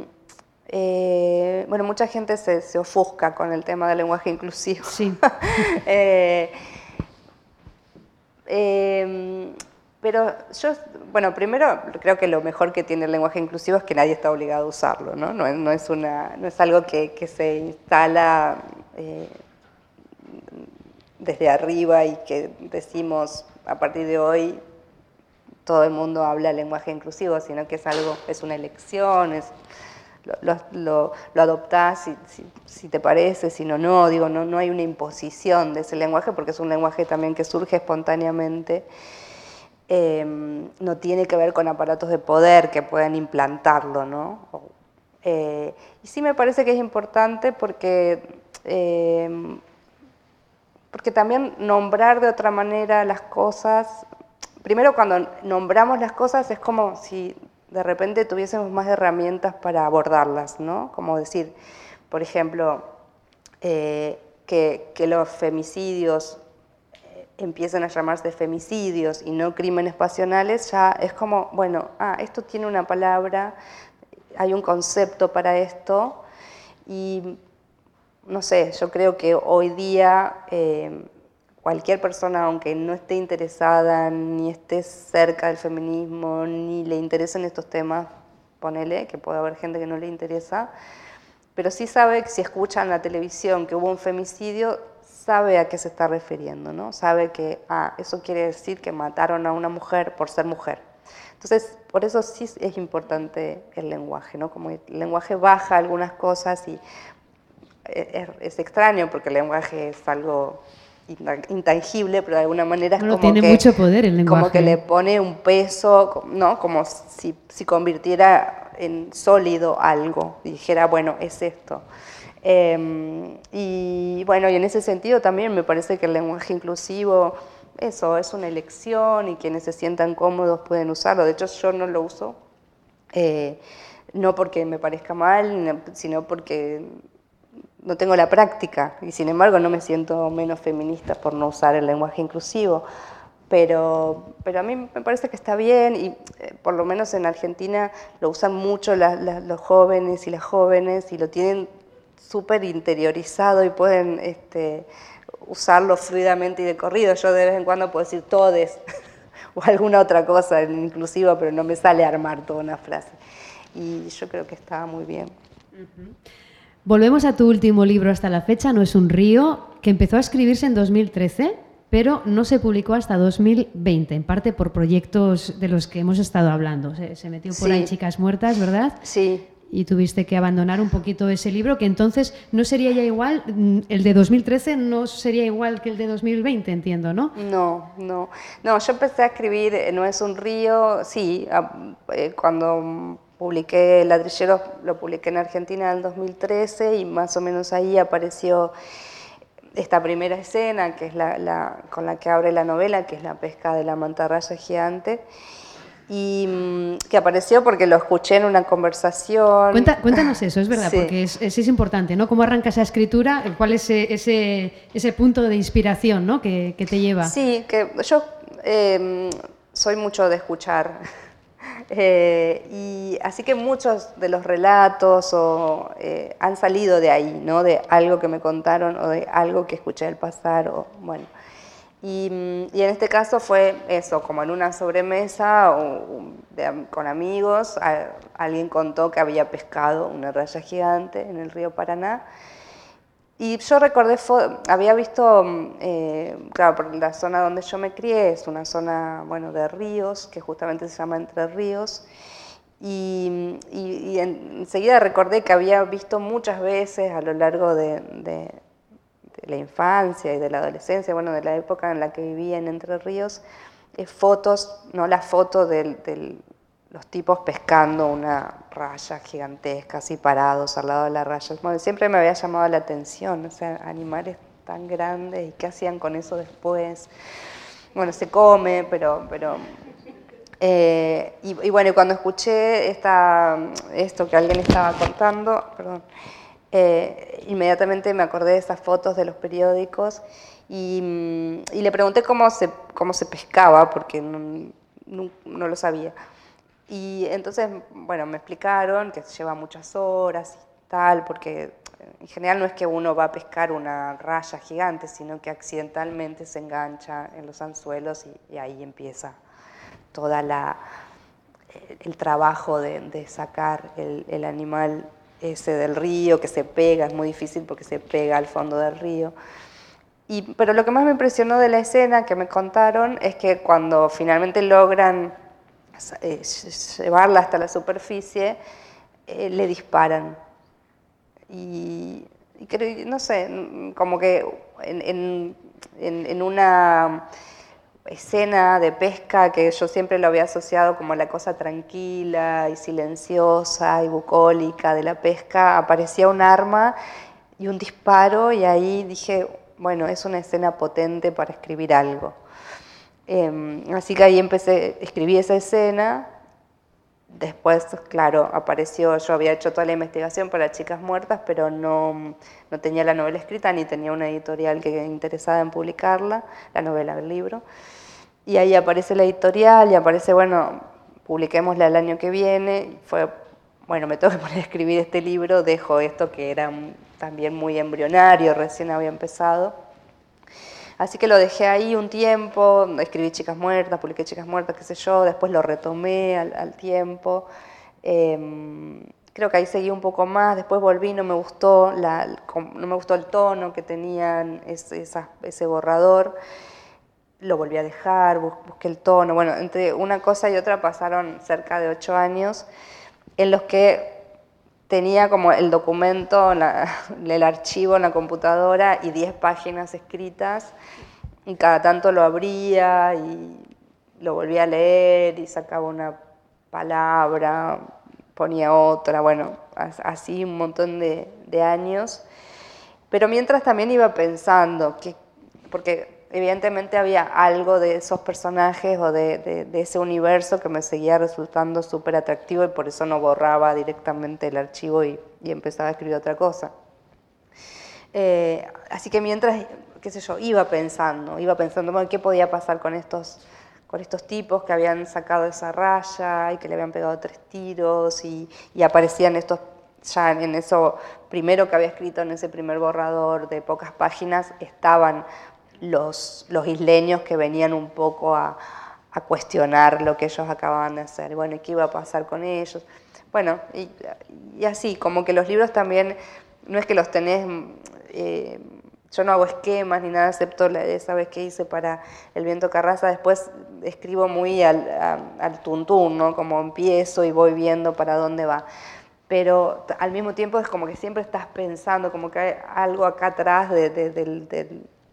eh, bueno, mucha gente se, ofusca con el tema del lenguaje inclusivo. Sí. Eh, pero yo, bueno, primero creo que lo mejor que tiene el lenguaje inclusivo es que nadie está obligado a usarlo, ¿no? No, es, una, no es algo que, se instala desde arriba y que decimos a partir de hoy todo el mundo habla lenguaje inclusivo, sino que es algo, es una elección, es, lo, lo, lo adoptás si, si, te parece, si no, no, digo, no, no hay una imposición de ese lenguaje porque es un lenguaje también que surge espontáneamente, em, no tiene que ver con aparatos de poder que puedan implantarlo, ¿no? Eh, y sí me parece que es importante porque em, porque también nombrar de otra manera las cosas, primero cuando nombramos las cosas es como si de repente tuviésemos más herramientas para abordarlas, ¿no? Como decir, por ejemplo, eh, que, los femicidios empiecen a llamarse femicidios y no crímenes pasionales, ya es como, bueno, ah, esto tiene una palabra, hay un concepto para esto, y no sé, yo creo que hoy día eh, cualquier persona, aunque no esté interesada, ni esté cerca del feminismo, ni le interesen estos temas, ponele, que puede haber gente que no le interesa, pero sí sabe que si escucha en la televisión que hubo un femicidio, sabe a qué se está refiriendo, ¿no? Sabe que, ah, eso quiere decir que mataron a una mujer por ser mujer. Entonces, por eso sí es importante el lenguaje, ¿no? Como el lenguaje baja algunas cosas y es, extraño porque el lenguaje es algo intangible, pero de alguna manera es como tiene que, mucho poder el lenguaje. como que le pone un peso, ¿no? Como si, si convirtiera en sólido algo y dijera, bueno, es esto. Em, y bueno, y en ese sentido también me parece que el lenguaje inclusivo eso, es una elección y quienes se sientan cómodos pueden usarlo. De hecho, yo no lo uso, eh, no porque me parezca mal, sino porque no tengo la práctica y sin embargo no me siento menos feminista por no usar el lenguaje inclusivo. Pero, pero a mí me parece que está bien y eh, por lo menos en Argentina lo usan mucho los jóvenes y las jóvenes y lo tienen súper interiorizado y pueden este, usarlo fluidamente y de corrido. Yo de vez en cuando puedo decir todes o alguna otra cosa inclusiva, pero no me sale armar toda una frase. Y yo creo que está muy bien. Volvemos a tu último libro hasta la fecha, No es un río, que empezó a escribirse en 2013, pero no se publicó hasta 2020, en parte por proyectos de los que hemos estado hablando. Se, metió por ahí Chicas Muertas, ¿verdad? Sí, y tuviste que abandonar un poquito ese libro, que entonces no sería ya igual, mm, el de 2013 no sería igual que el de 2020, entiendo, ¿no? No, no. No, yo empecé a escribir No es un río, sí, eh, cuando publiqué Ladrilleros, lo publiqué en Argentina en el 2013 y más o menos ahí apareció esta primera escena, que es la, con la que abre la novela, que es la pesca de la mantarraya gigante y mm, que apareció porque lo escuché en una conversación. cuéntanos eso, es verdad, porque es, es, importante, ¿no? ¿Cómo arranca esa escritura? ¿Cuál es ese, ese, punto de inspiración ¿no? que, que, te lleva? Sí, que yo em, soy mucho de escuchar. Eh, y así que muchos de los relatos o, eh, han salido de ahí, ¿no? de algo que me contaron o de algo que escuché al pasar. O, bueno. Mm, y, en este caso fue eso, como en una sobremesa o, con amigos, alguien contó que había pescado una raya gigante en el río Paraná. Y yo recordé, había visto, mm, eh, claro, por la zona donde yo me crié es una zona, bueno, de ríos, que justamente se llama Entre Ríos. Y, y, enseguida recordé que había visto muchas veces a lo largo de la infancia y de la adolescencia, bueno, de la época en la que vivía en Entre Ríos, eh, fotos, no la foto de los tipos pescando una raya gigantesca, así parados al lado de la raya. siempre me había llamado la atención, o sea, animales tan grandes y qué hacían con eso después. Bueno, se come, pero... pero eh, y, bueno, cuando escuché esta, esto que alguien estaba contando, perdón, eh, inmediatamente me acordé de esas fotos de los periódicos y, mm, le pregunté cómo se, cómo se pescaba, porque no, lo sabía. Y entonces, bueno, me explicaron que lleva muchas horas y tal, porque en general no es que uno va a pescar una raya gigante, sino que accidentalmente se engancha en los anzuelos y, ahí empieza toda la el trabajo de, sacar el, el, animal ese del río que se pega, es muy difícil porque se pega al fondo del río. Y, pero lo que más me impresionó de la escena que me contaron es que cuando finalmente logran eh, llevarla hasta la superficie, eh, le disparan. Y, no sé, como que en, en una escena de pesca que yo siempre lo había asociado como la cosa tranquila y silenciosa y bucólica de la pesca, aparecía un arma y un disparo y ahí dije, bueno, es una escena potente para escribir algo. Em, así que ahí empecé, escribí esa escena, después, claro, apareció, yo había hecho toda la investigación para Chicas Muertas, pero no, no tenía la novela escrita ni tenía una editorial que interesada en publicarla, la novela, el libro. Y ahí aparece la editorial y aparece, bueno, publiquémosla el año que viene. fue, bueno, me tengo que poner a escribir este libro, dejo esto que era también muy embrionario, recién había empezado. Así que lo dejé ahí un tiempo, escribí Chicas Muertas, publiqué Chicas Muertas, qué sé yo, después lo retomé al, tiempo. Em, creo que ahí seguí un poco más, después volví, no me gustó, la, no me gustó el tono que tenían ese, ese borrador lo volví a dejar, busqué el tono. Bueno, entre una cosa y otra pasaron cerca de ocho años en los que tenía como el documento, el archivo en la computadora y diez páginas escritas y cada tanto lo abría y lo volvía a leer y sacaba una palabra, ponía otra, bueno, así un montón de, de años. Pero mientras también iba pensando, que, porque evidentemente había algo de esos personajes o de, ese universo que me seguía resultando súper atractivo y por eso no borraba directamente el archivo y, empezaba a escribir otra cosa. Eh, así que mientras, qué sé yo, iba pensando, iba pensando, bueno, ¿qué podía pasar con estos, con estos tipos que habían sacado esa raya y que le habían pegado tres tiros y, y aparecían estos ya en eso primero que había escrito en ese primer borrador de pocas páginas estaban los, los isleños que venían un poco a, cuestionar lo que ellos acababan de hacer. Bueno, ¿y qué iba a pasar con ellos? Bueno, y, así, como que los libros también, no es que los tenés, eh, yo no hago esquemas ni nada, excepto esa vez que hice para El viento Carraza, después escribo muy al, al tuntún, ¿no? Como empiezo y voy viendo para dónde va pero al mismo tiempo es como que siempre estás pensando, como que hay algo acá atrás de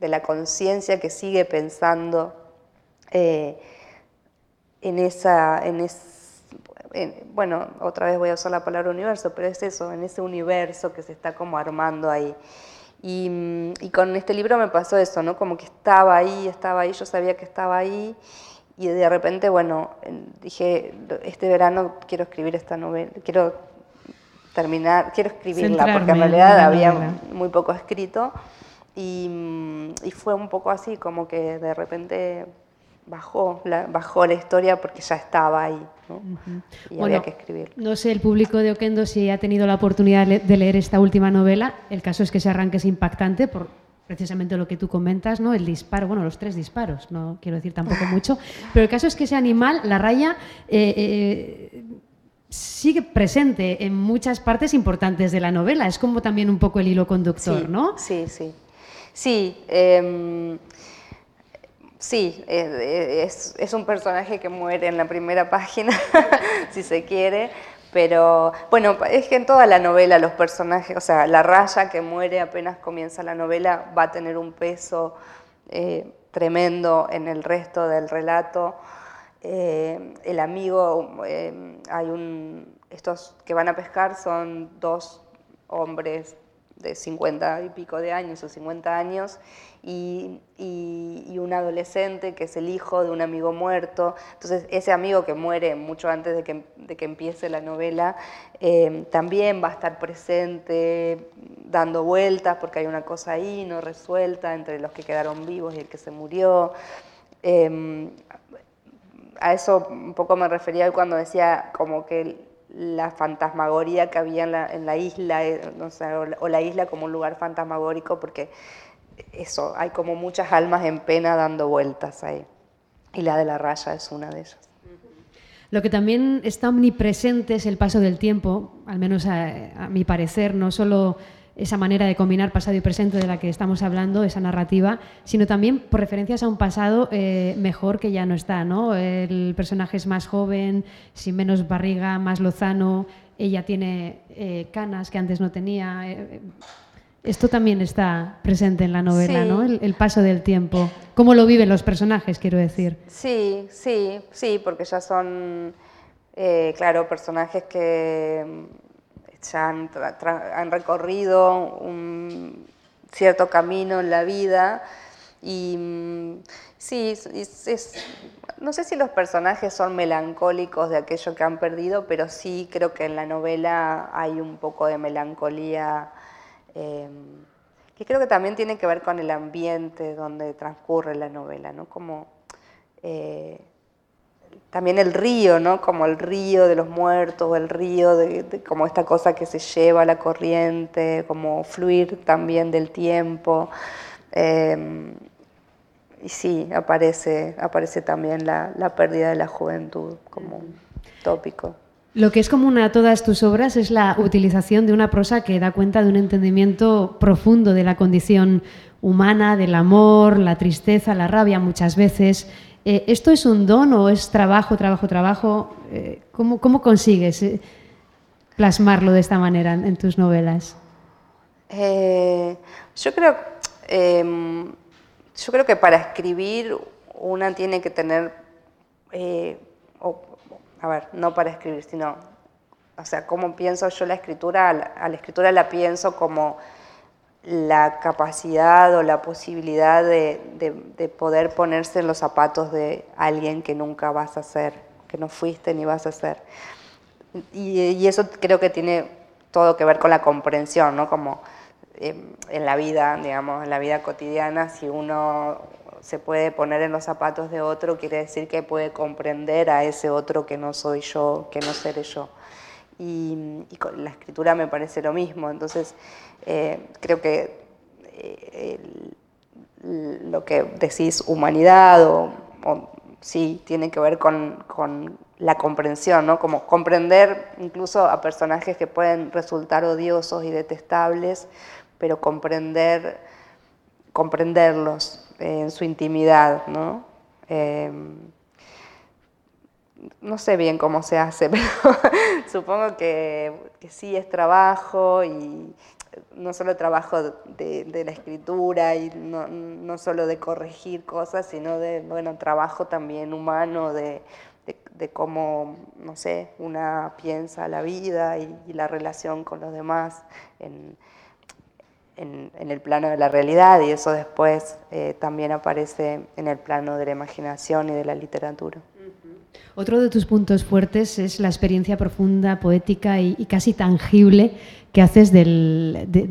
la conciencia que sigue pensando eh, en esa, en bueno, otra vez voy a usar la palabra universo, pero es eso, en ese universo que se está como armando ahí. Y, y, con este libro me pasó eso, ¿no? Como que estaba ahí, estaba ahí, yo sabía que estaba ahí, y de repente, bueno, dije, este verano quiero escribir esta novela, quiero terminar, quiero escribirla, porque en realidad había muy poco escrito. Y, fue un poco así, como que de repente bajó la, bajó la historia porque ya estaba ahí ¿no? y había que escribir. No sé el público de Oquendo si ha tenido la oportunidad de leer esta última novela. El caso es que ese arranque es impactante por precisamente lo que tú comentas, ¿no? El disparo, bueno, los tres disparos, no quiero decir tampoco mucho, pero el caso es que ese animal, la raya, eh, eh, sigue presente en muchas partes importantes de la novela. Es como también un poco el hilo conductor, ¿no? Sí, sí. Sí, em, sí eh, es, un personaje que muere en la primera página, si se quiere, pero bueno, es que en toda la novela los personajes, o sea, la raya que muere apenas comienza la novela va a tener un peso eh, tremendo en el resto del relato. Eh, el amigo, hay un, estos que van a pescar son dos hombres de 50 y pico de años o 50 años y, un adolescente que es el hijo de un amigo muerto. Entonces ese amigo que muere mucho antes de que, de que empiece la novela eh, también va a estar presente dando vueltas porque hay una cosa ahí no resuelta entre los que quedaron vivos y el que se murió. Em, a eso un poco me refería cuando decía como que la fantasmagoría que había en la, isla, eh, o la isla como un lugar fantasmagórico, porque eso, hay como muchas almas en pena dando vueltas ahí. Y la de la raya es una de ellas. Lo que también está omnipresente es el paso del tiempo, al menos a mi parecer, no solo esa manera de combinar pasado y presente de la que estamos hablando, esa narrativa, sino también por referencias a un pasado eh, mejor que ya no está. ¿no? El personaje es más joven, sin menos barriga, más lozano, ella tiene eh, canas que antes no tenía. Eh, esto también está presente en la novela, ¿no? El, el, paso del tiempo. ¿Cómo lo viven los personajes, quiero decir? Sí, sí, sí, porque ya son, claro, personajes que han, recorrido un cierto camino en la vida y mm, sí, no sé si los personajes son melancólicos de aquello que han perdido, pero sí creo que en la novela hay un poco de melancolía em, que creo que también tiene que ver con el ambiente donde transcurre la novela, ¿no? Como eh, también el río, ¿no? Como el río de los muertos, el río de, como esta cosa que se lleva a la corriente, como fluir también del tiempo. Em, y sí, aparece, aparece también la, la, pérdida de la juventud como tópico. Lo que es común a todas tus obras es la utilización de una prosa que da cuenta de un entendimiento profundo de la condición humana, del amor, la tristeza, la rabia muchas veces, eh, ¿Esto es un don o es trabajo, trabajo, trabajo? Eh, ¿cómo, consigues eh, plasmarlo de esta manera en, tus novelas? yo, creo, em, yo creo que para escribir una tiene que tener, a ver, no para escribir, sino, o sea, cómo pienso yo la escritura, a la escritura la pienso como la capacidad o la posibilidad de, poder ponerse en los zapatos de alguien que nunca vas a ser, que no fuiste ni vas a ser. Y, eso creo que tiene todo que ver con la comprensión, ¿no? Como em, en la vida, digamos, en la vida cotidiana, si uno se puede poner en los zapatos de otro, quiere decir que puede comprender a ese otro que no soy yo, que no seré yo. Y, con la escritura me parece lo mismo, entonces eh, creo que eh, lo que decís humanidad o, sí tiene que ver con, la comprensión, ¿no? como comprender incluso a personajes que pueden resultar odiosos y detestables, pero comprender, comprenderlos en su intimidad, ¿no? No sé bien cómo se hace, pero supongo que, sí es trabajo y no solo trabajo de, la escritura y no, no, solo de corregir cosas, sino de, bueno, trabajo también humano de, cómo, no sé, una piensa la vida y, la relación con los demás en, en, el plano de la realidad y eso después eh, también aparece en el plano de la imaginación y de la literatura. Otro de tus puntos fuertes es la experiencia profunda, poética y, casi tangible que haces de,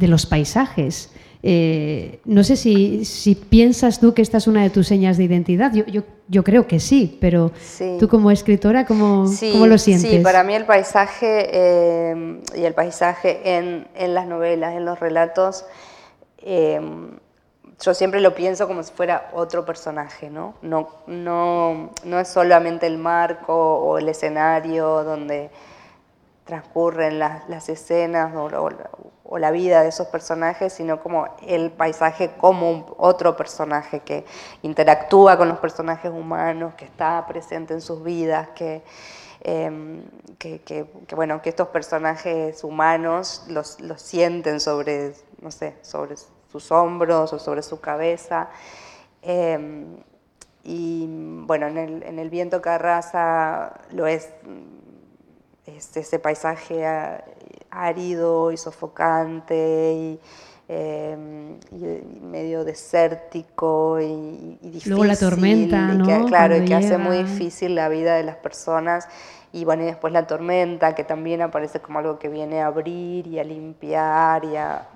los paisajes. Eh, no sé si, piensas tú que esta es una de tus señas de identidad. Yo, creo que sí, pero tú como escritora, ¿cómo, lo sientes? Sí, para mí el paisaje eh, y el paisaje en, las novelas, en los relatos, eh, yo siempre lo pienso como si fuera otro personaje, ¿no? No, no, no es solamente el marco o el escenario donde transcurren las, escenas o, la vida de esos personajes, sino como el paisaje como otro personaje que interactúa con los personajes humanos, que está presente en sus vidas, que, em, que, bueno, que estos personajes humanos los, los, sienten sobre, no sé, sobre sus hombros o sobre su cabeza. Em, y bueno, en el, en el viento que arrasa lo es este, ese paisaje árido y sofocante em, y, medio desértico y, difícil. Luego la tormenta, ¿no? claro, y que hace muy difícil la vida de las personas. Y bueno, y después la tormenta, que también aparece como algo que viene a abrir y a limpiar y a,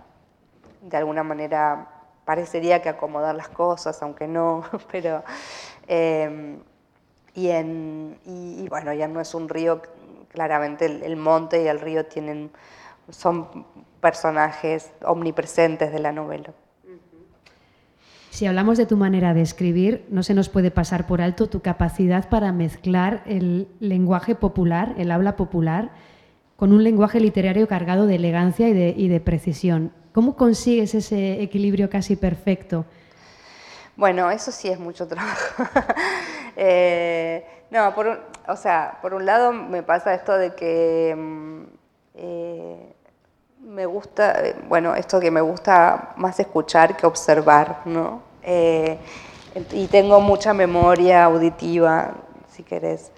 de alguna manera, parecería que acomodar las cosas, aunque no, pero... Em, y, en, y, bueno, ya no es un río claramente el, monte y el río tienen, son personajes omnipresentes de la novela. Si hablamos de tu manera de escribir, no se nos puede pasar por alto tu capacidad para mezclar el lenguaje popular, el habla popular, con un lenguaje literario cargado de elegancia y de, precisión. ¿Cómo consigues ese equilibrio casi perfecto? Bueno, eso sí es mucho trabajo. Eh, no, por un, o sea, por un lado me pasa esto de que mm, eh, me gusta, bueno, esto que me gusta más escuchar que observar, ¿no? Eh, y tengo mucha memoria auditiva, si querés.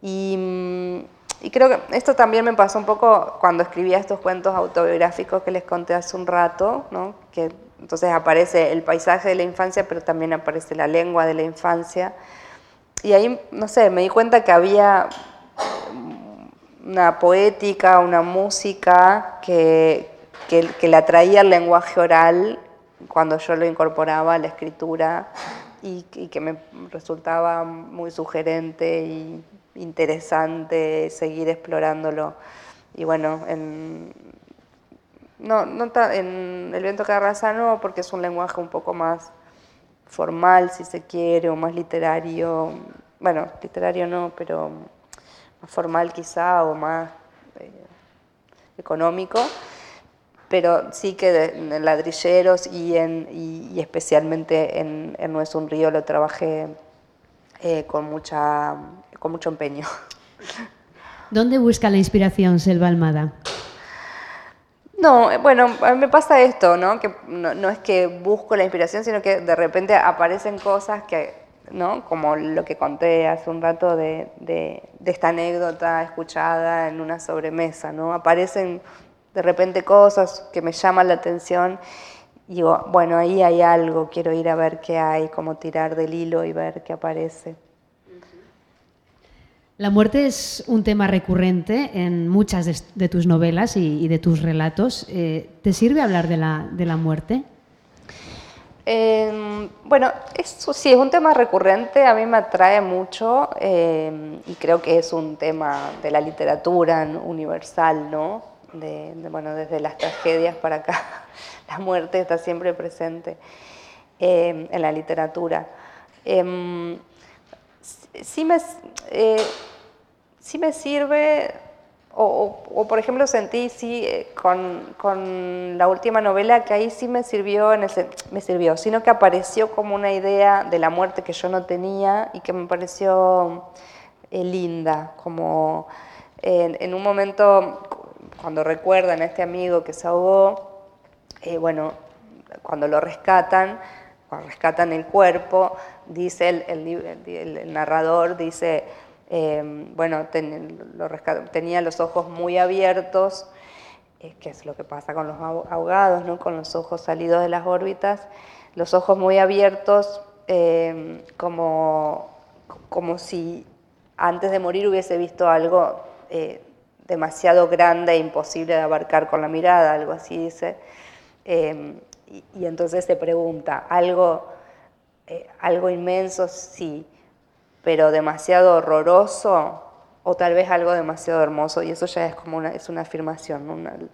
Y, mm, y, creo que esto también me pasó un poco cuando escribía estos cuentos autobiográficos que les conté hace un rato, ¿no? Que entonces aparece el paisaje de la infancia, pero también aparece la lengua de la infancia y ahí, no sé, me di cuenta que había una poética, una música que, que, la traía el lenguaje oral cuando yo lo incorporaba a la escritura y, que me resultaba muy sugerente y interesante seguir explorándolo. Y bueno, en, no, no en El viento que no, porque es un lenguaje un poco más formal, si se quiere, o más literario, bueno, literario no, pero más formal quizá, o más eh, económico, pero sí que en ladrilleros y, en, y, especialmente en, No es un río lo trabajé eh, con, mucha, con mucho empeño. ¿Dónde busca la inspiración Selva Almada? No, bueno, a mí me pasa esto, ¿no? Que no, es que busco la inspiración, sino que de repente aparecen cosas que, ¿no? Como lo que conté hace un rato de, de, esta anécdota escuchada en una sobremesa, ¿no? Aparecen de repente cosas que me llaman la atención digo, bueno, ahí hay algo, quiero ir a ver qué hay, como tirar del hilo y ver qué aparece. La muerte es un tema recurrente en muchas de, tus novelas y, de tus relatos. Eh, ¿Te sirve hablar de la, muerte? Em, bueno, eso sí, es un tema recurrente, a mí me atrae mucho em, y creo que es un tema de la literatura universal, ¿no? bueno, desde las tragedias para acá, la muerte está siempre presente em, en la literatura sí me, eh, me sirve, o, por ejemplo sentí sí, eh, con, la última novela que ahí sí me sirvió, en me sirvió, sino que apareció como una idea de la muerte que yo no tenía y que me pareció eh, linda, como en, un momento, cuando recuerdan a este amigo que se ahogó, bueno, cuando lo rescatan, cuando rescatan el cuerpo, dice el, narrador, dice, eh, bueno, tenía los ojos muy abiertos, eh, que es lo que pasa con los ahogados, ¿no? con los ojos salidos de las órbitas, los ojos muy abiertos, eh, como, como si antes de morir hubiese visto algo demasiado grande e imposible de abarcar con la mirada, algo así dice. Y, entonces se pregunta, ¿algo, eh, ¿algo inmenso? Sí, pero demasiado horroroso o tal vez algo demasiado hermoso. Y eso ya es como una, es una afirmación.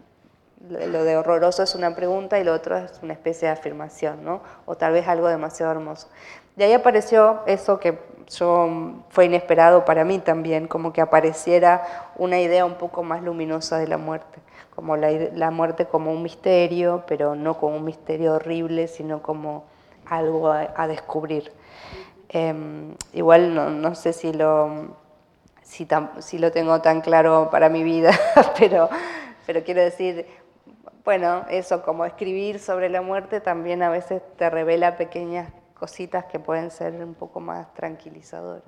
lo de horroroso es una pregunta y lo otro es una especie de afirmación, ¿no? O tal vez algo demasiado hermoso. De ahí apareció eso que yo fue inesperado para mí también, como que apareciera una idea un poco más luminosa de la muerte como la, muerte como un misterio, pero no como un misterio horrible, sino como algo a, descubrir. Em, igual no, sé si lo, si, si, lo tengo tan claro para mi vida, pero, pero quiero decir, bueno, eso como escribir sobre la muerte también a veces te revela pequeñas cositas que pueden ser un poco más tranquilizadoras.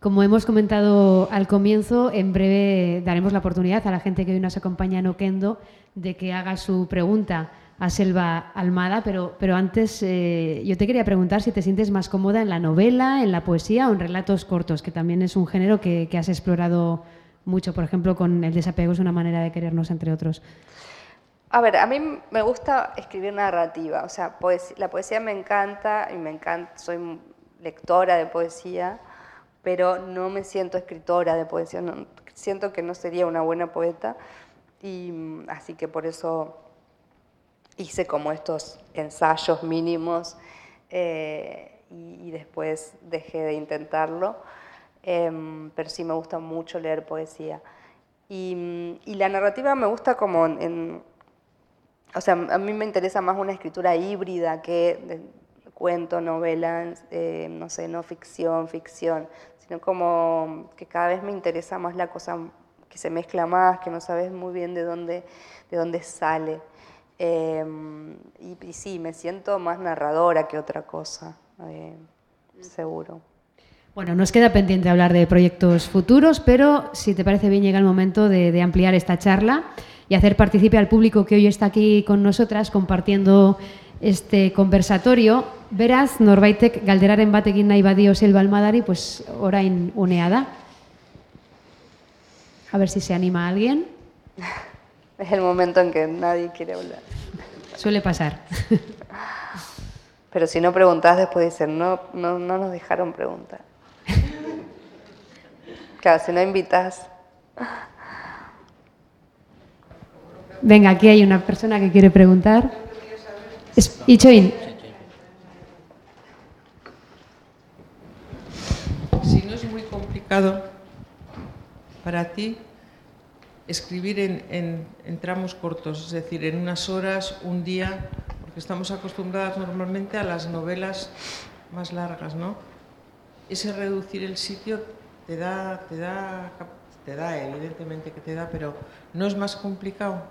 Como hemos comentado al comienzo, en breve daremos la oportunidad a la gente que hoy nos acompaña en Oquendo de que haga su pregunta a Selva Almada, pero, pero antes eh, yo te quería preguntar si te sientes más cómoda en la novela, en la poesía o en relatos cortos, que también es un género que, has explorado mucho, por ejemplo, con El desapego es una manera de querernos, entre otros. A ver, a mí me gusta escribir narrativa, o sea, la poesía me encanta y me encanta, soy lectora de poesía pero no me siento escritora de poesía, siento que no sería una buena poeta y mm, así que por eso hice como estos ensayos mínimos eh, y, después dejé de intentarlo, em, pero sí me gusta mucho leer poesía. Y, mm, la narrativa me gusta como en, o sea, a mí me interesa más una escritura híbrida que cuento, novela, eh, no sé, no ficción, ficción sino como que cada vez me interesa más la cosa que se mezcla más, que no sabes muy bien de dónde, de dónde sale. Em, y, sí, me siento más narradora que otra cosa, eh, seguro. Bueno, nos queda pendiente hablar de proyectos futuros, pero si te parece bien llega el momento de, de ampliar esta charla y hacer partícipe al público que hoy está aquí con nosotras compartiendo este conversatorio, beraz, norbaitek galderaren batekin nahi badio selva almadari, pues orain unea da. A ver si se anima alguien. Es el momento en que nadie quiere hablar. Suele pasar. Pero si no preguntas, después dicen, no, no, no nos dejaron preguntar. Claro, si no invitas. Venga, aquí hay una persona que quiere preguntar. Ichoin. Si no es muy complicado para ti escribir en, tramos cortos, es decir, en unas horas, un día, porque estamos acostumbradas normalmente a las novelas más largas, ¿no? Ese reducir el sitio te da, te da, te da, evidentemente que te da, pero ¿no es más complicado?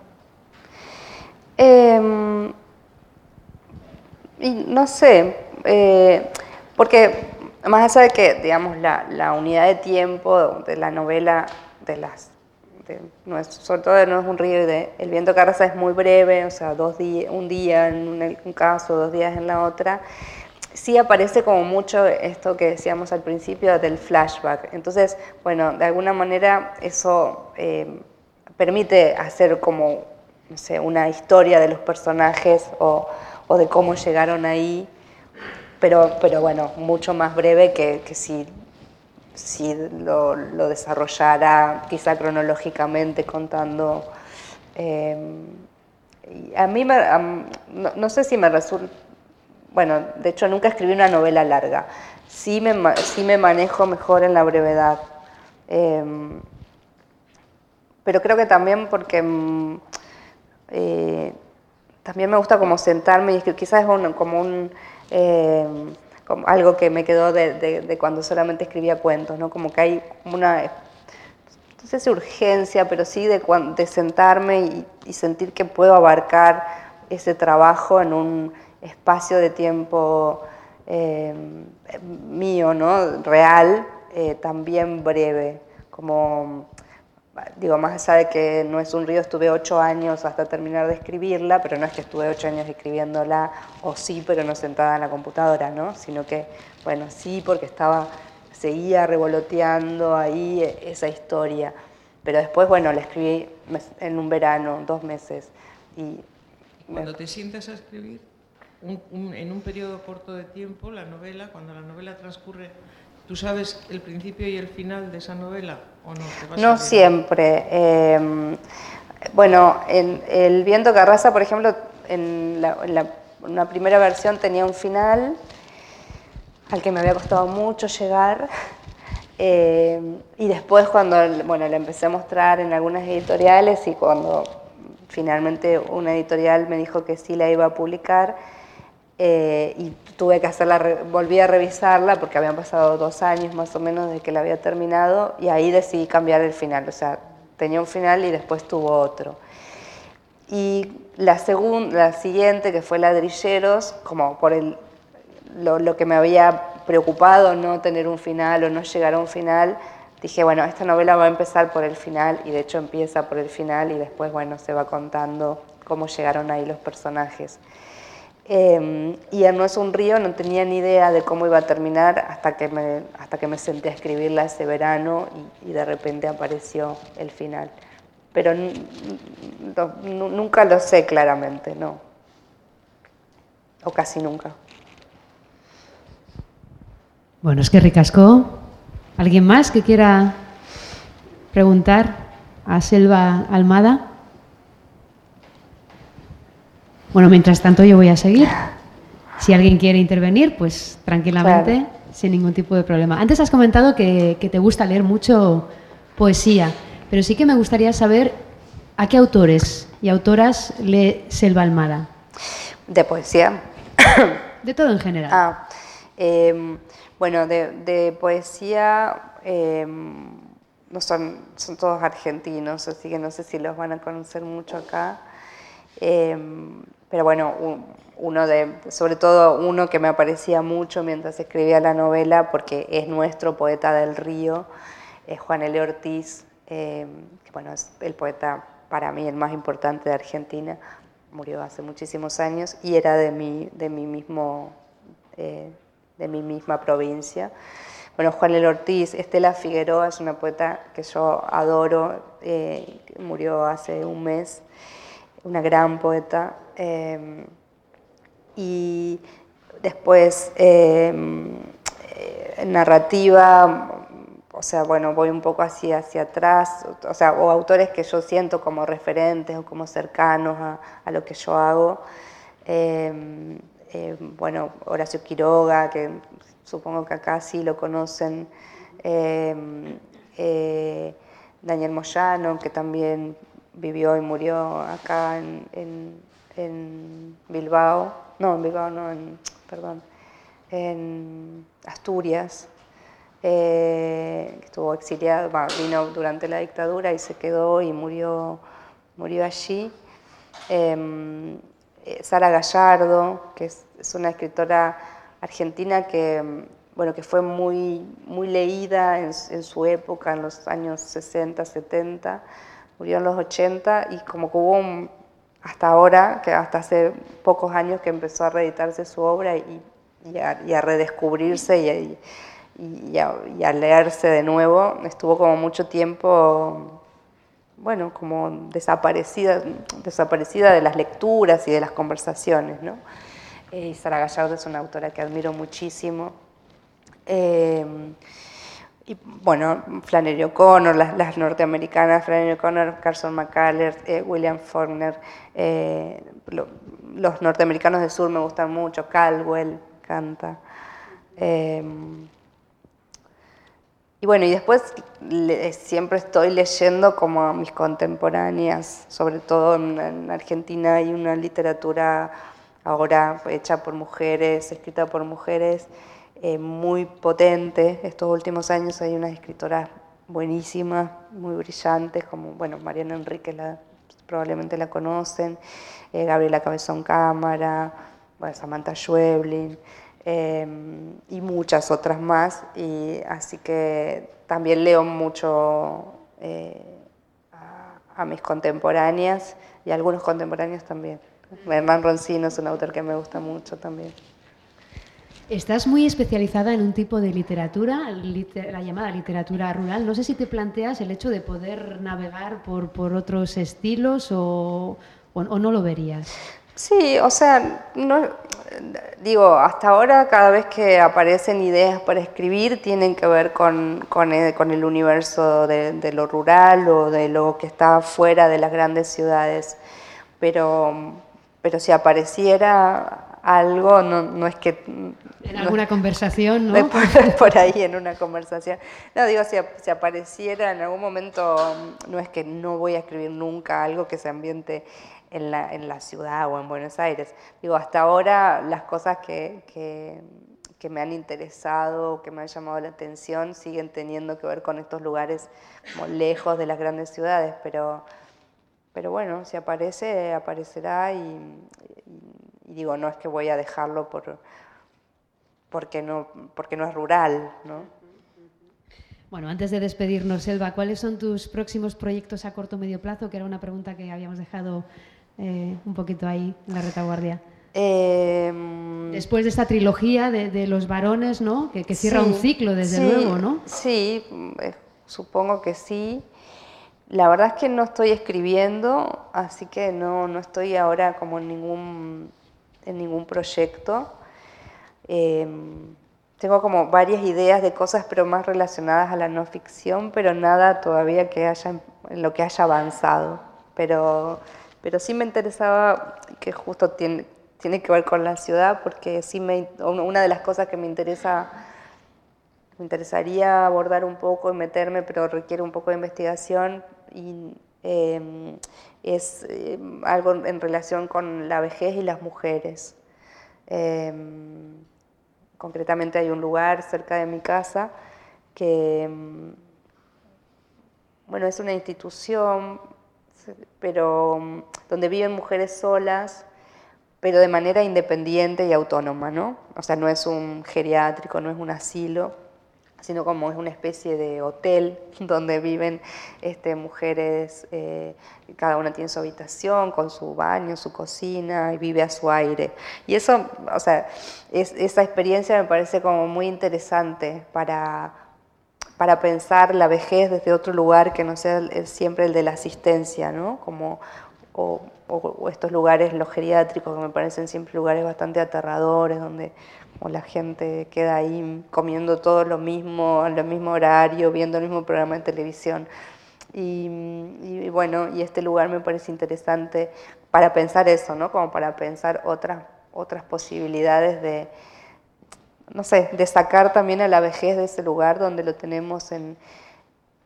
Y no sé, eh, porque más allá de que, digamos, la, unidad de tiempo de la novela, de las sobre todo no es un río, de, el viento carraza es muy breve, o sea, dos días, un día en un, un caso, dos días en la otra, sí aparece como mucho esto que decíamos al principio del flashback. Entonces, bueno, de alguna manera eso eh, permite hacer como, no sé, una historia de los personajes o, o de cómo llegaron ahí, pero, pero bueno, mucho más breve que, que si, si lo, lo, desarrollara quizá cronológicamente contando... Eh, a mí, me, no, no sé si me resulta bueno, de hecho nunca escribí una novela larga. Sí me, sí me manejo mejor en la brevedad. Eh, pero creo que también porque mm, eh, también me gusta como sentarme y. Quizás es como un... Eh, algo que me quedó de, cuando solamente escribía cuentos, ¿no? Como que hay una, no sé si urgencia, pero sí de, de sentarme y, sentir que puedo abarcar ese trabajo en un espacio de tiempo eh, mío, ¿no? real, eh, también breve, como, digo, más allá de que no es un río, estuve ocho años hasta terminar de escribirla, pero no es que estuve ocho años escribiéndola, o sí, pero no sentada en la computadora, ¿no? sino que, bueno, sí, porque estaba, seguía revoloteando ahí esa historia, pero después, bueno, la escribí en un verano, dos meses, y... Cuando te sientas a escribir, un, un, en un periodo corto de tiempo la novela, cuando la novela transcurre, ¿tú sabes el principio y el final de esa novela o no? no siempre. Eh, bueno, en El viento que arrasa, por ejemplo, en, la, en la, una primera versión tenía un final al que me había costado mucho llegar. Eh, y después cuando bueno, le empecé a mostrar en algunas editoriales y cuando finalmente una editorial me dijo que sí la iba a publicar, eh, y tuve que hacerla, volví a revisarla porque habían pasado dos años más o menos desde que la había terminado y ahí decidí cambiar el final, o sea, tenía un final y después tuvo otro. Y la, segunda, la siguiente, que fue Ladrilleros, como por el, lo, lo, que me había preocupado, no tener un final o no llegar a un final, dije, bueno, esta novela va a empezar por el final y de hecho empieza por el final y después, bueno, se va contando cómo llegaron ahí los personajes. Eh, y en No es un río no tenía ni idea de cómo iba a terminar hasta que me, hasta que me senté a escribirla ese verano y, y de repente apareció el final. Pero nunca lo sé claramente, no. O casi nunca. Bueno, es que ricasco. ¿Alguien más que quiera preguntar a Selva Almada? Bueno, mientras tanto yo voy a seguir. Si alguien quiere intervenir, pues tranquilamente, claro. sin ningún tipo de problema. Antes has comentado que, que, te gusta leer mucho poesía, pero sí que me gustaría saber a qué autores y autoras lee Selva Almada. De poesía. De todo en general. Ah, eh, bueno, de, de poesía eh, no son, son todos argentinos, así que no sé si los van a conocer mucho acá. Eh, pero bueno, uno de, sobre todo uno que me aparecía mucho mientras escribía la novela, porque es nuestro poeta del río, es Juan L. Ortiz, eh, que bueno, es el poeta para mí el más importante de Argentina, murió hace muchísimos años y era de mi, de mi, mismo, eh, de mi misma provincia. Bueno, Juan L. Ortiz, Estela Figueroa es una poeta que yo adoro, eh, murió hace un mes, una gran poeta. Eh, y después eh, narrativa, o sea, bueno, voy un poco así hacia atrás, o sea, o autores que yo siento como referentes o como cercanos a, a lo que yo hago. Eh, bueno, Horacio Quiroga, que supongo que acá sí lo conocen. Daniel Moyano, que también vivió y murió acá en, en, en, Bilbao, no, en Bilbao, no, en, perdón, en Asturias, eh, estuvo exiliado, vino durante la dictadura y se quedó y murió, murió allí. Eh, Sara Gallardo, que es, es, una escritora argentina que, bueno, que fue muy, muy leída en, en su época, en los años 60, 70, murió en los 80 y como que hubo un, hasta ahora, que hasta hace pocos años que empezó a reeditarse su obra y, a, redescubrirse y, y, a, leerse de nuevo, estuvo como mucho tiempo, bueno, como desaparecida, desaparecida de las lecturas y de las conversaciones, ¿no? Eh, y Sara Gallardo es una autora que admiro muchísimo. Eh, y bueno, Flannery O'Connor, las, norteamericanas, Flannery O'Connor, Carson McCullers, eh, William Faulkner, los norteamericanos del sur me gustan mucho, Caldwell canta. Y bueno, y después siempre estoy leyendo como a mis contemporáneas, sobre todo en, Argentina hay una literatura ahora hecha por mujeres, escrita por mujeres, eh, muy potente. Estos últimos años hay unas escritoras buenísimas, muy brillantes, como, bueno, Mariana Enrique la, probablemente la conocen, eh, Gabriela Cabezón Cámara, Samantha Schweblin. Em, y muchas otras más. Y así que también leo mucho eh, a, mis contemporáneas y a algunos contemporáneos también. Hernán Roncino es un autor que me gusta mucho también. Estás muy especializada en un tipo de literatura, la llamada literatura rural. No sé si te planteas el hecho de poder navegar por, otros estilos o, o, no lo verías. Sí, o sea, digo, hasta ahora cada vez que aparecen ideas para escribir tienen que ver con, con, el, universo de, lo rural o de lo que está fuera de las grandes ciudades. Pero, pero si apareciera algo, no, no es que... En alguna conversación, ¿no? Por, ahí en una conversación. No, digo, si, apareciera en algún momento, no es que no voy a escribir nunca algo que se ambiente en la, ciudad o en Buenos Aires. Digo, hasta ahora las cosas que, me han interesado, que me han llamado la atención, siguen teniendo que ver con estos lugares como lejos de las grandes ciudades, pero bueno, si aparece, aparecerá y, digo, no es que voy a dejarlo por, porque, no, porque no es rural, ¿no? Bueno, antes de despedirnos, Selva, ¿cuáles son tus próximos proyectos a corto o medio plazo? Que era una pregunta que habíamos dejado eh, un poquito ahí en la retaguardia? Em, Después de esta trilogía de, los varones, ¿no? Que, cierra un ciclo, desde luego, ¿no? Sí, eh, supongo que sí. La verdad es que no estoy escribiendo, así que no, no estoy ahora como en ningún, en ningún proyecto. Em, tengo como varias ideas de cosas, pero más relacionadas a la no ficción, pero nada todavía que haya, en lo que haya avanzado. Pero pero sí me interesaba, que justo tiene, tiene que ver con la ciudad, porque sí me, una de las cosas que me interesa, me interesaría abordar un poco y meterme, pero requiere un poco de investigación, y em, es em, algo en relación con la vejez y las mujeres. Em, concretamente hay un lugar cerca de mi casa que, bueno, es una institución pero mm, donde viven mujeres solas, pero de manera independiente y autónoma, ¿no? O sea, no es un geriátrico, no es un asilo, sino como es una especie de hotel donde viven este, mujeres, eh, cada una tiene su habitación, con su baño, su cocina, y vive a su aire. Y eso, o sea, esa experiencia me parece como muy interesante para para pensar la vejez desde otro lugar que no sea siempre el de la asistencia, ¿no? Como, estos lugares, los geriátricos, que me parecen siempre lugares bastante aterradores, donde la gente queda ahí comiendo todo lo mismo, al mismo horario, viendo el mismo programa de televisión. Y, bueno, y este lugar me parece interesante para pensar eso, ¿no? Como para pensar otras, otras posibilidades de, no sé, de sacar también a la vejez de ese lugar donde lo tenemos en,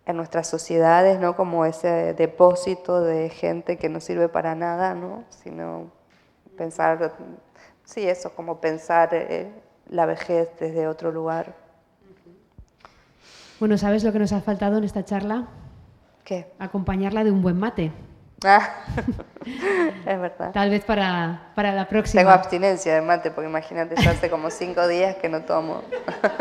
en nuestras sociedades, ¿no? Como ese depósito de gente que no sirve para nada, ¿no? Sino pensar, sí, eso, como pensar eh, la vejez desde otro lugar. Bueno, ¿sabes lo que nos ha faltado en esta charla? ¿Qué? Acompañarla de un buen mate. Ah, es verdad. Tal vez para, para, la próxima. Tengo abstinencia de mate, porque imagínate, ya hace como cinco días que no tomo.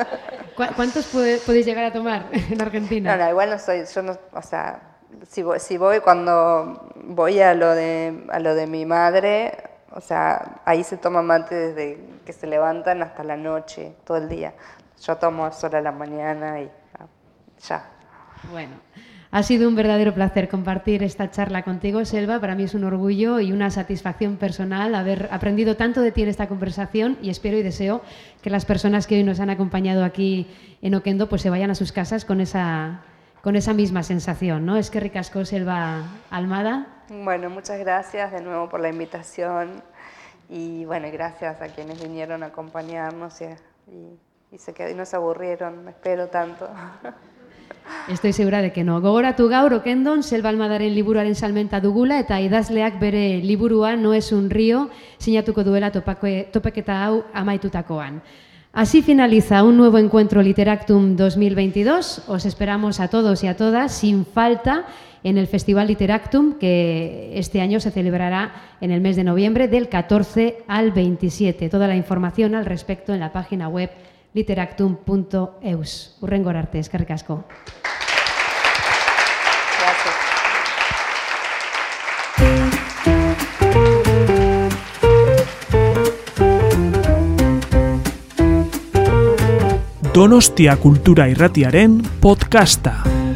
¿Cuántos podéis llegar a tomar en Argentina? No, no, igual no soy, yo no, o sea, si voy, si voy cuando voy a lo, de, a lo de mi madre, o sea, ahí se toma mate desde que se levantan hasta la noche, todo el día. Yo tomo solo a la mañana y ya. Bueno. Ha sido un verdadero placer compartir esta charla contigo, Selva. Para mí es un orgullo y una satisfacción personal haber aprendido tanto de ti en esta conversación y espero y deseo que las personas que hoy nos han acompañado aquí en Oquendo pues se vayan a sus casas con esa, con esa misma sensación. ¿no? Es que ricasco, Selva Almada. Bueno, muchas gracias de nuevo por la invitación y bueno, gracias a quienes vinieron a acompañarnos y, y, y se quedó, y no se aburrieron, espero tanto. Estoy segura de que no. Gogoratu gaur okendon, selba almadaren liburuaren salmenta dugula eta idazleak bere liburua no es un río sinatuko duela topake, topeketa hau amaitutakoan. Así finaliza un nuevo encuentro Literactum 2022. Os esperamos a todos y a todas sin falta en el Festival Literactum que este año se celebrará en el mes de noviembre del 14 al 27. Toda la información al respecto en la página web literactum.eus. Urrengor arte, eskerrik asko. Donostia Kultura Irratiaren podcasta.